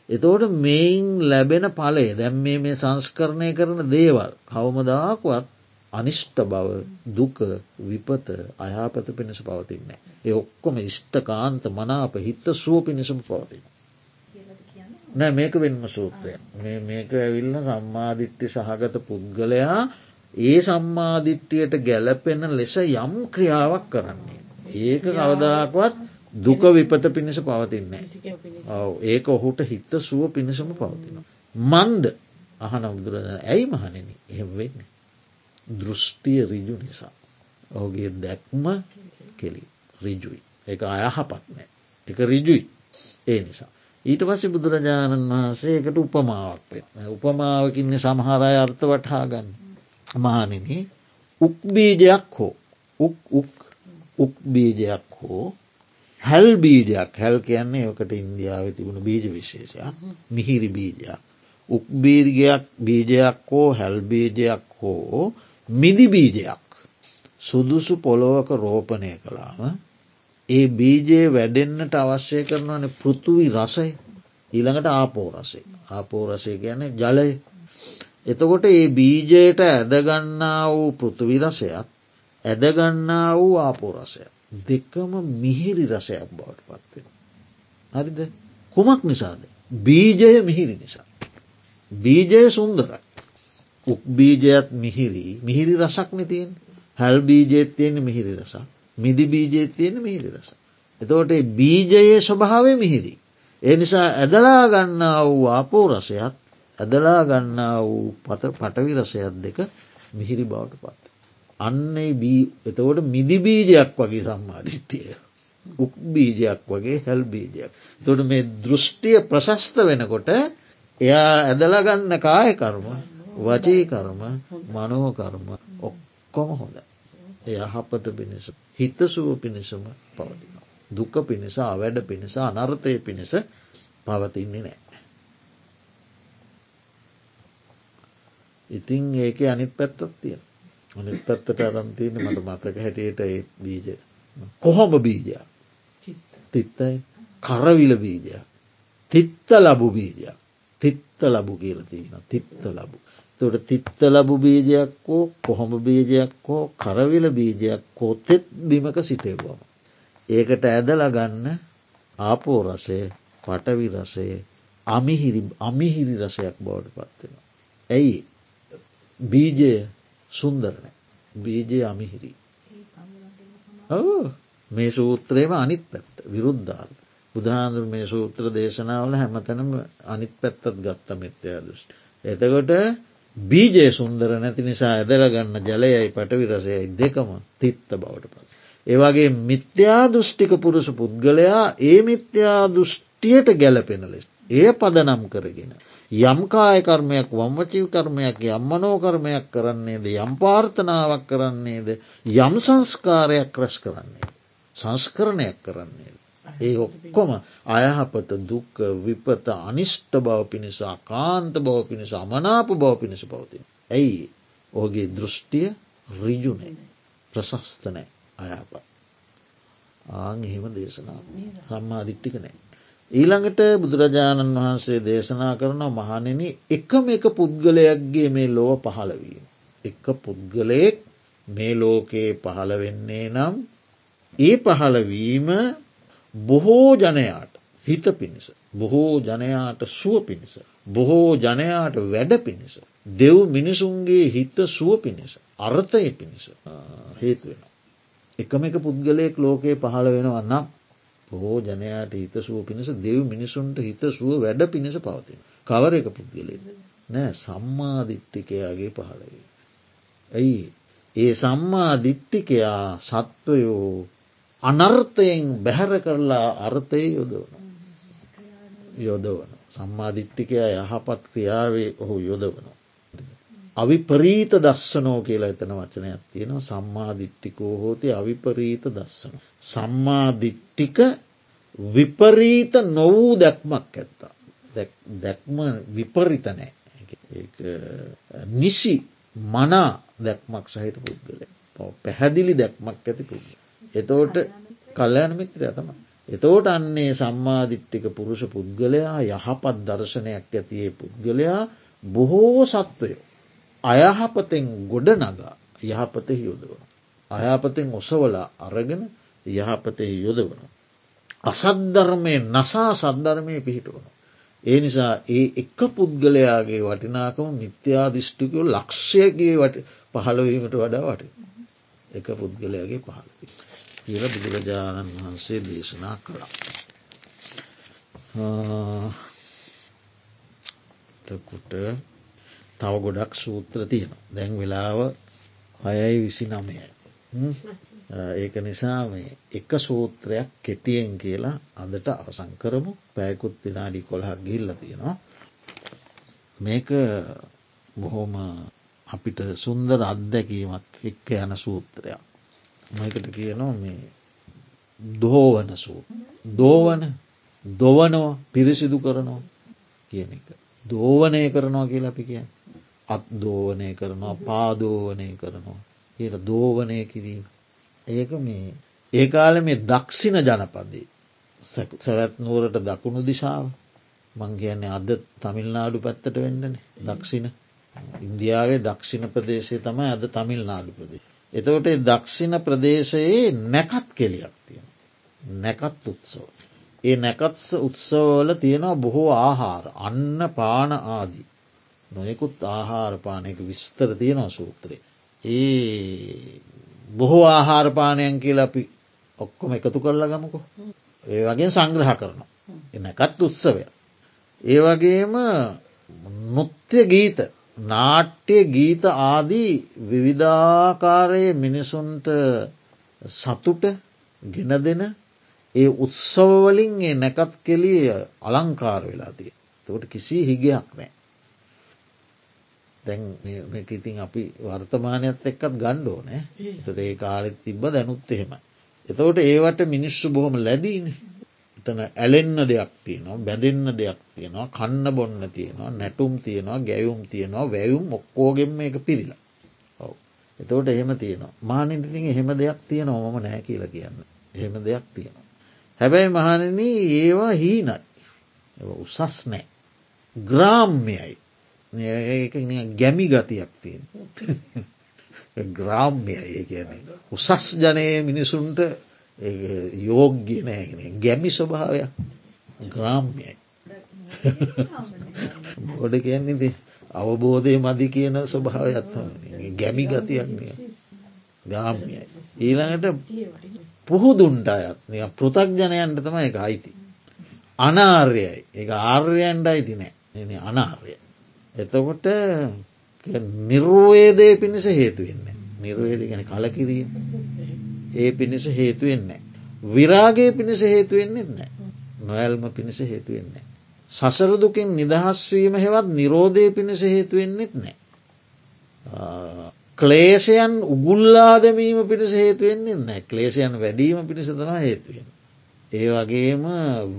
එතෝට මෙයින් ලැබෙන පලේ දැම් මේ මේ සංස්කරණය කරන දේවල් කවමදාකුවත් අනිෂ්ට බව දුක විපත අයාපත පිණිස පවතින්නේ. ඒ ඔක්කොම ඉෂ්ටකාන්ත මනාප හිත්ත සුව පිණිසම පවතින. නෑ මේක වෙන්ම සූත්‍රය මේක ඇවිල්ල සම්මාධිට්ටි සහගත පුද්ගලයා ඒ සම්මාධිට්ටියට ගැලපෙන ලෙස යම් ක්‍රියාවක් කරන්නේ. ඒක කවදාකවත් දුක විපත පිණිස පවතින්නේ. ඔව ඒක ඔහුට හිත්ත සුව පිණිසම පවතින. මන්ද අහන බුදුරජන ඇයි මහනෙන එහෙම වෙන්නේ. දෘෂ්ටිය රිජු නිසා. ඔහුගේ දැක්ම කෙලි රිජුයි. එක අයහපත් නෑ. එක රිජුයි ඒ නිසා. ඊට පස්සේ බුදුරජාණන් වහන්සේකට උපමාවක් වෙන. උපමාවකින්නේ සමහරය අර්ථ වටහා ගන්න. මානන උක්බීජයක් හෝ උක් උක් උක්බීජයක් හෝ හැල් බීජයක්. හැල් කියන්නේ ඕකට ඉන්දියාව තිබුණු බීජ විශේෂයක්. මිහිරි බීජයක්. උක්බීර්ගයක් බීජයක් හෝ හැල්බීජයක් හෝ මිදි බීජයක්. සුදුසු පොළොවක රෝපණය කළාම ඒ බීජයේ වැඩෙන්න්නට අවශ්‍ය කරනවන පෘතුවි රසයි. ඊළඟට ආපෝ රසේ ආපෝ රසය ගැන ජලය. එතකොට ඒ බීජයට ඇදගන්නා වූ පෘතුවි රසයත් ඇදගන්නා වූ ආපෝ රසය දෙකම මිහිරි රසයක් බවට පත්වෙන. හරිද කුමක් නිසාද. බීජය මිහිරි නිසා. බීජය සුන්දරයි. උක් බීජයත් මිහිරි මිහිරි රසක් නතියෙන් හැල් බීජයත් තියෙන මිහිරි රසක් මිදි බීජයේ තියෙන මිහිරි රස. එතෝට බීජයේ ස්වභාවය මිහිරි. ඒ නිසා ඇදලා ගන්නා වූ ආපෝ රසයත් ඇදලා ගන්නා වූ පත පටවි රසයත් දෙක මිහිරි බවට පත්. අන්නේ බී එතවට මිදි බීජයක් වගේ සම්මාධිට්ටිය. උක් බීජයක් වගේ හැල් බීජයක්. තොට මේ දෘෂ්ටිය ප්‍රශස්ත වෙනකොට එයා ඇදලගන්න කායකර්ම වචීකර්ම මනෝකර්ම ඔක්කොම හොඳ. යහපත පිණිස හිතසුව පිණිසම පවතින. දුක පිණිස වැඩ පිණිස අනර්ථය පිණිස පවතින්නේ නෑ. ඉතින් ඒක අනිත් පැත්තත් තියෙන අනිත් පැත්තට අරන්තියන මට මතක හැටියට ඒ බීජ. කොහොම බීජයක්? තිත්තයි. කරවිල බීජයක්. තිත්ත ලබු බීජයක්. තිත්ත ලබු කියල තියෙන තිත්ත ලබු. තොට තිත්ත ලබු බීජයක් හෝ කොහොම බීජයක් හෝ කරවිල බීජයක් හෝ තෙත් බිමක සිටේබම. ඒකට ඇදල ගන්න ආපෝ රසය පටවි රසය අමිහිරි අමිහිරි රසයක් බවට පත්වෙන. ඇයි? බීජය සුන්දරන බීජය අමිහිරි. මේ සූත්‍රයම අනිත් පැත්ත විරුද්ධාර්ථ. බුදුහාන්දුර මේ සූත්‍ර දේශනාවල හැමතැනම අනිත් පැත්තත් ගත්ත මෙත්‍යයා දෘෂ්ට. එතකොට බීජය සුන්දර නැති නිසා ඇදරගන්න ජලයයි පටවිරසයයි දෙකම තිත්ත බවට පත්. ඒවගේ මිත්‍යා දෘෂ්ටික පුරුෂ පුද්ගලයා ඒ මිත්‍යා දෘෂ්ටියට ගැලපෙන ලෙස්. ඒ පදනම් කරගෙන. යම්කාය කර්මයක් වම්වචීව කර්මයක් යම්මනෝකර්මයක් කරන්නේද යම් පාර්ථනාවක් කරන්නේද යම් සංස්කාරයක් රැස් කරන්නේ. සංස්කරණයක් කරන්නේද. ඒ ඔක්කොම අයහපත දුක්ක විපත අනිෂ්ට බව පිණිසා කාන්ත බව පිණිස අමනාප බව පිණිස පවතින. ඇයි ඕගේ දෘෂ්ටිය රිජුනේ ප්‍රශස්තනෑ අයහප. ආං එහෙම දේශනා සම්මාධිට්ටික නෑ. ඊළඟට බුදුරජාණන් වහන්සේ දේශනා කරන මහනෙන එකම එක පුද්ගලයක්ගේ මේ ලෝව පහළවීම. එක පුද්ගලයෙක් මේ ලෝකයේ පහළ වෙන්නේ නම් ඒ පහළවීම බොහෝ ජනයාට හිත පිණිස. බොහෝ ජනයාට සුව පිණිස. බොහෝ ජනයාට වැඩ පිණිස. දෙව් මිනිසුන්ගේ හිත සුව පිණිස. අර්ථය පිණිස හේතුවෙන. එකම එක පුද්ගලයෙක් ලෝකයේ පහළ වෙනවා නම් බොහෝ ජනයාට හිත සුව පිණිස දෙව් මිනිසුන්ට හිත සුව වැඩ පිණිස පවතින. කවර එක පුද්ගලෙද. නෑ සම්මාධිට්ටිකයාගේ පහළවේ. ඇයි ඒ සම්මා දිට්ටිකයා සත්වයෝ අනර්ථයෙන් බැහැර කරලා අර්ථය යොදවන. යොදවන. සම්මාධිට්ටිකයා යහපත් ක්‍රියාවේ ඔහු යොදවන. අවිපරීත දස්සනෝ කියලා එතන වචනයක් තියෙනවා සම්මාධිට්ටිකෝ හෝති අවිපරීත දස්සන. සම්මාධිට්ටික විපරීත නොවූ දැක්මක් ඇත්තා. දැක්ම විපරිතනෑ නිසි මනා දැක්මක් සහිත පුද්ගලය පැහැදිලි දැක්මක් ඇති පුද්ගල. එතෝට කල්්‍යයන මිත්‍රය තම. එතෝට අන්නේ සම්මාධිට්ටික පුරුෂ පුද්ගලයා යහපත් දර්ශනයක් ඇතියේ පුද්ගලයා බොහෝ සත්වයෝ. අයහපතෙන් ගොඩ නගා යහපතෙහි යොදවන. අයාපතෙන් ඔසවලා අරගෙන යහපතෙහි යොදවන. අසද්ධර්මය නසා සද්ධර්මය පිහිටුවන. ඒ නිසා ඒ එක පුද්ගලයාගේ වටිනාකම මිත්‍යාදිිෂ්ටිකව ලක්ෂයගේ වට පහළවීමට වඩා වට එක පුද්ගලයාගේ පහළ කියල බුදුරජාණන් වහන්සේ දේශනා කළා. තකුට තව ගොඩක් සූත්‍ර තියෙන දැන් වෙලාව හයයි විසි නමයයි. ඒක නිසා මේ එක සූත්‍රයක් කෙටියෙන් කියලා අදට අවසං කරමු පැයකුත් විනාඩි කොළහක් ගිල්ල තියෙනවා. මේක බොහොම අපිට සුන්දර අත්දැකීමක් එක්ක යන සූත්‍රයක්. මකට කියනවා මේ දෝවන සූ. දෝවන දොවනෝ පිරිසිදු කරනවා කියන එක. දෝවනය කරනවා කියලා අපි කිය. අත් දෝවනය කරනවා පාදෝවනය කරනවා. කියලා දෝවනය කිරීම. ඒක මේ ඒ කාල මේ දක්ෂින ජනපදේ සැවැත් නුවරට දකුණු දිශාව මං කියන්නේ අද තමිල්නාඩු පැත්තට වෙන්නන දක්ෂින ඉන්දියාවේ දක්ෂිණ ප්‍රදේශය තමයි අද තමිල් නාඩු ප්‍රදේ. එතවට දක්ෂිණ ප්‍රදේශයේ නැකත් කෙලියක් තියෙන. නැකත් උත්සව. ඒ නැකත්ස උත්සවල තියෙනවා බොහෝ ආහාර අන්න පාන ආදී. නොයෙකුත් ආහාරපානයක විස්තර තියෙනවා සූත්‍රයේ. ඒ බොහෝ ආහාරපානයන් කියලා අපි ඔක්කොම එකතු කරලා ගමකු. ඒ වගේ සංග්‍රහ කරනවා. එනකත් උත්සවය. ඒ වගේම නොත්‍ය ගීත නාට්‍ය ගීත ආදී විවිධාකාරයේ මිනිසුන්ට සතුට ගෙන දෙන ඒ උත්සවවලින් ඒ නැකත් කෙලිය අලංකාර වෙලාතිය. තකට කිසි හිගයක් නෑ. දැන් ඉතින් අපි වර්තමානයත් එක්කත් ගණ්ඩෝ නෑ තොට ඒ කාලෙත් තිබ්බ දැනුත් එහෙම. එතවට ඒවට මිනිස්සු බොහොම ලැබීන එතන ඇලෙන්න දෙයක් තියෙනවා බැඳෙන්න දෙයක් තියෙනවා කන්න බොන්න තියෙනවා නැටුම් තියෙනවා ගැයුම් තියෙනවා වැැයුම් ඔක්කෝගෙම එක පිරිලා ඔව එතවට එහෙම තියෙනවා මානතිතින් එහෙම දෙයක් තියෙන ඕම නෑ කියලා කියන්න එහෙම දෙයක් තියෙනවා. හැබැයි මහනන ඒවා හීනයි. උසස් නෑ. ග්‍රාම්යයි. ගැමි ගතියක් තියෙන. ග්‍රාම්ය ඒ කියන උසස් ජනය මිනිසුන්ට යෝග්‍ය නෑගෙන ගැමි ස්වභාවයක්. ග්‍රාම්යයි. ගොඩ කියන්නේති අවබෝධය මදි කියන ස්වභාවයත් ගැමි ගතියක්නය ගාම්යයි. ඊළඟට පුහුදුන්ට අයත් පෘතක්ජනයන්ට තම එක අයිති. අනාර්යයි ඒ ආර්යන්ට අයිති නෑ අනාර්යයි. එතකොට නිර්වේදය පිණිස හේතුවෙන්නේ. නිර්වේද ගැන කලකිරීම ඒ පිණිස හේතුවෙන්නේ. විරාගේ පිණිස හේතුවෙන්නෙත් නෑ. නොඇල්ම පිණිස හේතුවෙන්නේ. සසරදුකින් නිදහස්වීම හෙවත් නිරෝධය පිණිස හේතුවෙන්නෙත් නෑ. ක්ලේෂයන් උගුල්ලාදමීම පිණිස හේතුවෙන්නේ නෑ ක්ලේෂයන් වැඩීම පිණිස තම හේතුවෙන්. ඒ වගේම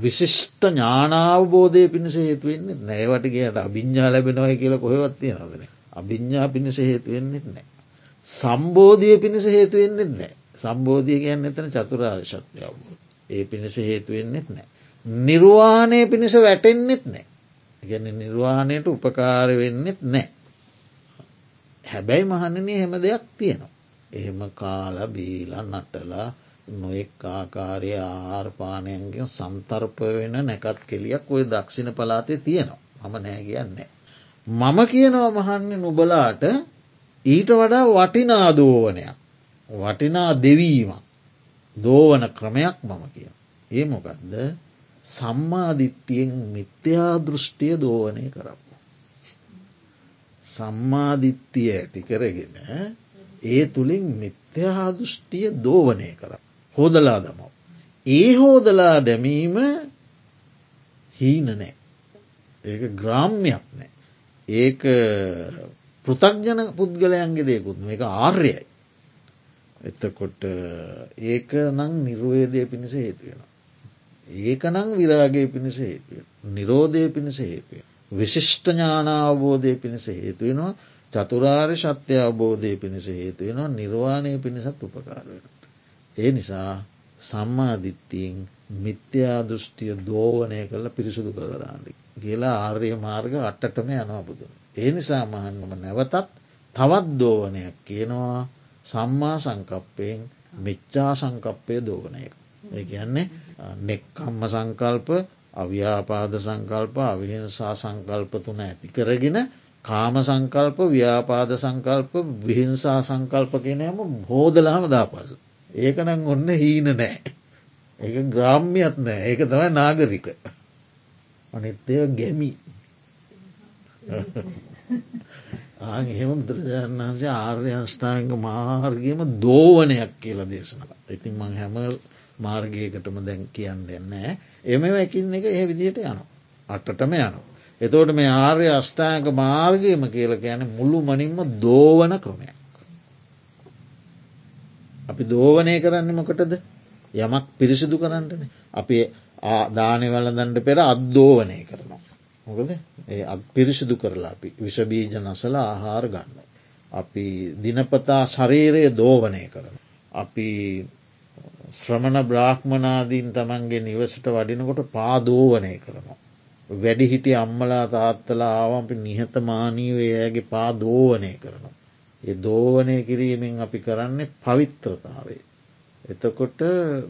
විශිෂ්ට ඥානාවබෝධය පිණිස හේතුවෙන්නේ නෑවට කියට අභිඤ්ඥා ලැබෙනවය කියලා කොහෙවත් තියෙනවදන. අභිඤ්ඥා පිණිස හේතුවෙන්නෙත් නෑ. සම්බෝධය පිණිස හේතුවෙන්නෙත් නෑ. සම්බෝධය කියන්න එතන චතුරාර් ශක්්‍ය අවබෝධ. ඒ පිණිස හේතුවෙන්නෙත් නෑ. නිර්වාණය පිණිස වැටෙන්නෙත් නෑ. ගැන නිර්වාණයට උපකාර වෙන්නෙත් නෑ. හැබැයි මහන්නනේ හෙම දෙයක් තියෙනවා. එහෙම කාලා බීලා නටලා නොෙක් ආකාරය ආහාරපානයන්ගෙන් සන්තර්ප වෙන නැකත් කෙලියක් ඔය දක්ෂිණ පලාතේ තියෙනවා මම නෑ කියන්නේ. මම කියනව මහන්නේ නුබලාට ඊට වඩා වටිනා දෝවනයක් වටිනා දෙවීමක් දෝවන ක්‍රමයක් මම කිය. ඒ මොකක්ද සම්මාධිත්‍යයෙන් මිත්‍යා දෘෂ්ටිය දෝවනය කරපු. සම්මාධිත්‍යය ඇති කරගෙන ඒ තුළින් මිත්‍යා දෘෂ්ටිය දෝවනය කර. හෝදලා දමව. ඒ හෝදලා දැමීම හීන නෑ. ඒක ග්‍රාම්යක් නෑ. ඒක පෘතක්ජන පුද්ගලයන්ගේ දෙයකුත් එක ආර්යයි. එතකොට ඒක නං නිර්වේදය පිණිස හේතුවෙන. ඒක නං විරාගේ පිණිස හේතුව. නිරෝධය පිණිස හේතුව. විශිෂ්ට ඥානාවබෝධය පිණිස හේතුවෙනවා චතුරාර්ය ශත්‍ය අවබෝධය පිණිස හේතුවෙනවා නිර්වාණය පිණිසත් උපකාරවෙන. ඒ නිසා සම්මාධිට්ටියෙන් මිත්‍යා දෘෂ්ටිය දෝවනය කරල පිරිසුදු කරදාන්න. කියලා ආර්ය මාර්ග අටටම යනවාබුදුන්. ඒ නිසා මහන්නම නැවතත් තවත් දෝවනයක් කියනවා සම්මා සංකප්පයෙන් මිච්චා සංකප්පය දෝවනය. ඒ කියන්නේ නෙක්කම්ම සංකල්ප අව්‍යාපාද සංකල්ප අවිහිංසා සංකල්ප තුන ඇති කරගෙන කාම සංකල්ප ව්‍යාපාද සංකල්ප විහිංසා සංකල්ප කියනයම බෝධලහම දාපස. ඒකනං ඔන්න හීන නෑ. ඒ ග්‍රාම්්‍යත් නෑ ඒක තමයි නාගරික. අනිත්තය ගැමි ආ එහෙම බුදුරජාණන් වහන්සේ ආර්ය අෂ්ඨාංග මාර්ගයම දෝවනයක් කියලා දේශනක. ඉතින් මං හැම මාර්ගයකටම දැන් කියන්න දෙන්නෑ. එම එකින් එක ඒ විදිහට යන. අටටම යනවා. එතෝට මේ ආර්ය අෂ්ඨායක මාර්ගයම කියල කියන මුළු මනින්ම දෝවන ක්‍රමයක්. අපි දෝවනය කරන්න මොකටද යමක් පිරිසිදු කරන්නටන. අපි දානවලදන්ට පෙර අද්දෝවනය කරනවා. මොකද ඒ අත් පිරිසිදු කරලා අපි විෂබීජ නසල ආහාර ගන්න. අපි දිනපතා ශරීරය දෝවනය කරන. අපි ශ්‍රමණ බ්‍රාහ්මනාදීන් තමන්ගේ නිවසට වඩිනකොට පාදෝවනය කරනවා. වැඩි හිටිය අම්මලා තාත්තලා ආවම්පි නිහතමානීවයගේ පාදෝවනය කරනවා. ඒ දෝවනය කිරීමෙන් අපි කරන්නේ පවිත්‍රතාවේ. එතකොට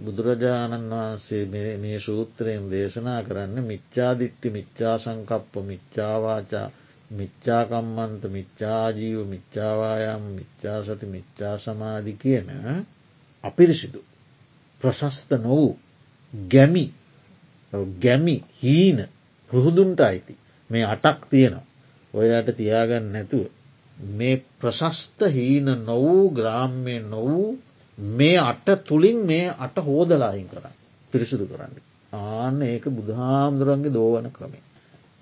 බුදුරජාණන් වහන්සේ මේ සූත්‍රයෙන් දේශනා කරන්න මිච්චාදිට්ටි මිච්චා සංකප්ප මිච්චාවාචා මිච්චාකම්මන්ත මිච්චාජීව මිච්චාවායම් මිච්චා සති මිච්චා සමාධි කියන අපිරිසිදු ප්‍රශස්ත නොවූ ගැමි ගැමි හීන පුහුදුන්ට අයිති මේ අටක් තියෙනවා ඔයාට තියාගන්න නැතුව මේ ප්‍රශස්ත හීන නොවූ ග්‍රාම්මය නොවූ මේ අට තුළින් මේ අට හෝදලායින් කර පිරිසිදු කරන්න. ආන්න ඒක බුදුහාමුදුරන්ගේ දෝවන ක්‍රමේ.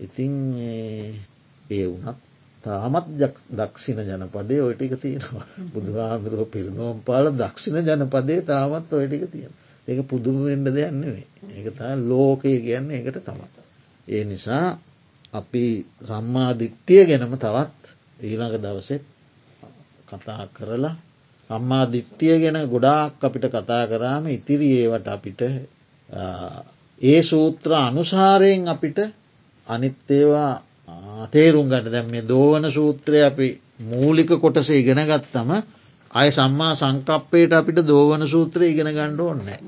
ඉතිං ඒ වනත් තාමත් දක්ෂිණ ජනපදේ ඔයටික තියෙනවා. බුදුහාමුදුරුව පිරිනෝම් පාල දක්ෂිණ ජනපදේ තාමත් ඔයටික තියෙන ඒක පුදුමෙන්ට දෙයන්නෙවේ ඒක තා ලෝකය කියන්නේ එකට තමත. ඒ නිසා අපි සම්මාධික්තිය ගැනම තවත් ඊළඟ දවසෙත් කතා කරලා සම්මා දිට්ටිය ගැන ගොඩාක් අපිට කතා කරාම ඉතිරි ඒවට අපිට ඒ සූත්‍ර අනුසාරයෙන් අපිට අනිත්තේවා තේරුම් ගන්න දැම් මේ දෝවන සූත්‍රය අපි මූලික කොටස ඉගෙන ගත්තම අය සම්මා සංකප්පයට අපිට දෝවන සූත්‍රය ඉගෙන ගණ්ඩ ඕන්නෑ.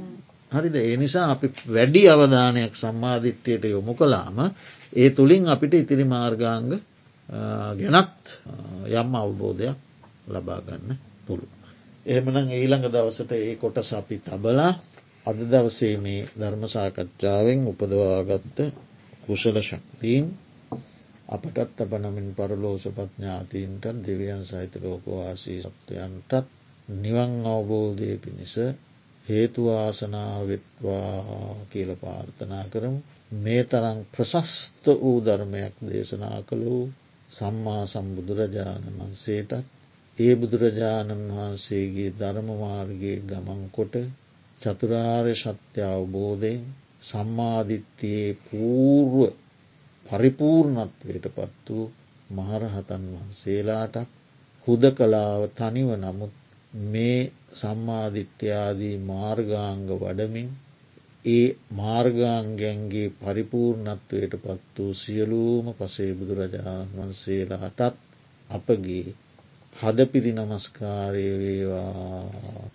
හරිද ඒ නිසා අපි වැඩි අවධානයක් සම්මාධිත්‍යයට යොමු කලාම ඒ තුළින් අපිට ඉතිරි මාර්ගාංග ගැනත් යම් අවබෝධයක් ලබාගන්න පුළුව. එහෙමනම් ඊළඟ දවසට ඒ කොටස අපි තබලා අද දවසේ මේ ධර්මසාකච්ඡාවෙන් උපදවාගත්ත කුසල ශක්තිීන් අපටත් අපනමින් පරලෝසපඥාතීන්ටත් දෙවියන් සහිත ලෝකවාසී සත්වයන්ටත් නිවන් අවබෝධය පිණිස හේතුවාසනාවෙත්වා කියල පාර්ථනා කරමු. මේ තරං ප්‍රශස්ත වූ ධර්මයක් දේශනා කළ වූ සම්මා සම්බුදුරජාණන් වන්සේටත් ඒ බුදුරජාණන් වහන්සේගේ ධර්මමාර්ගයේ ගමන්කොට චතුරාර්ය සත්‍ය අවබෝධයෙන් සම්මාධිත්‍යයේ පූර්ව පරිපූර්ණත්වයට පත් වූ මහරහතන් වහන්සේලාට හුද කලාව තනිව නමුත් මේ සම්මාධිත්‍යයාදී මාර්ගාංග වඩමින් ඒ මාර්ගාංගැන්ගේ පරිපූර්ණත්වයට පත් වූ සියලූම පසේ බුදුරජාණන් වහන්සේලාටත් අපගේ හදපිරි නමස්කාරය වේවා.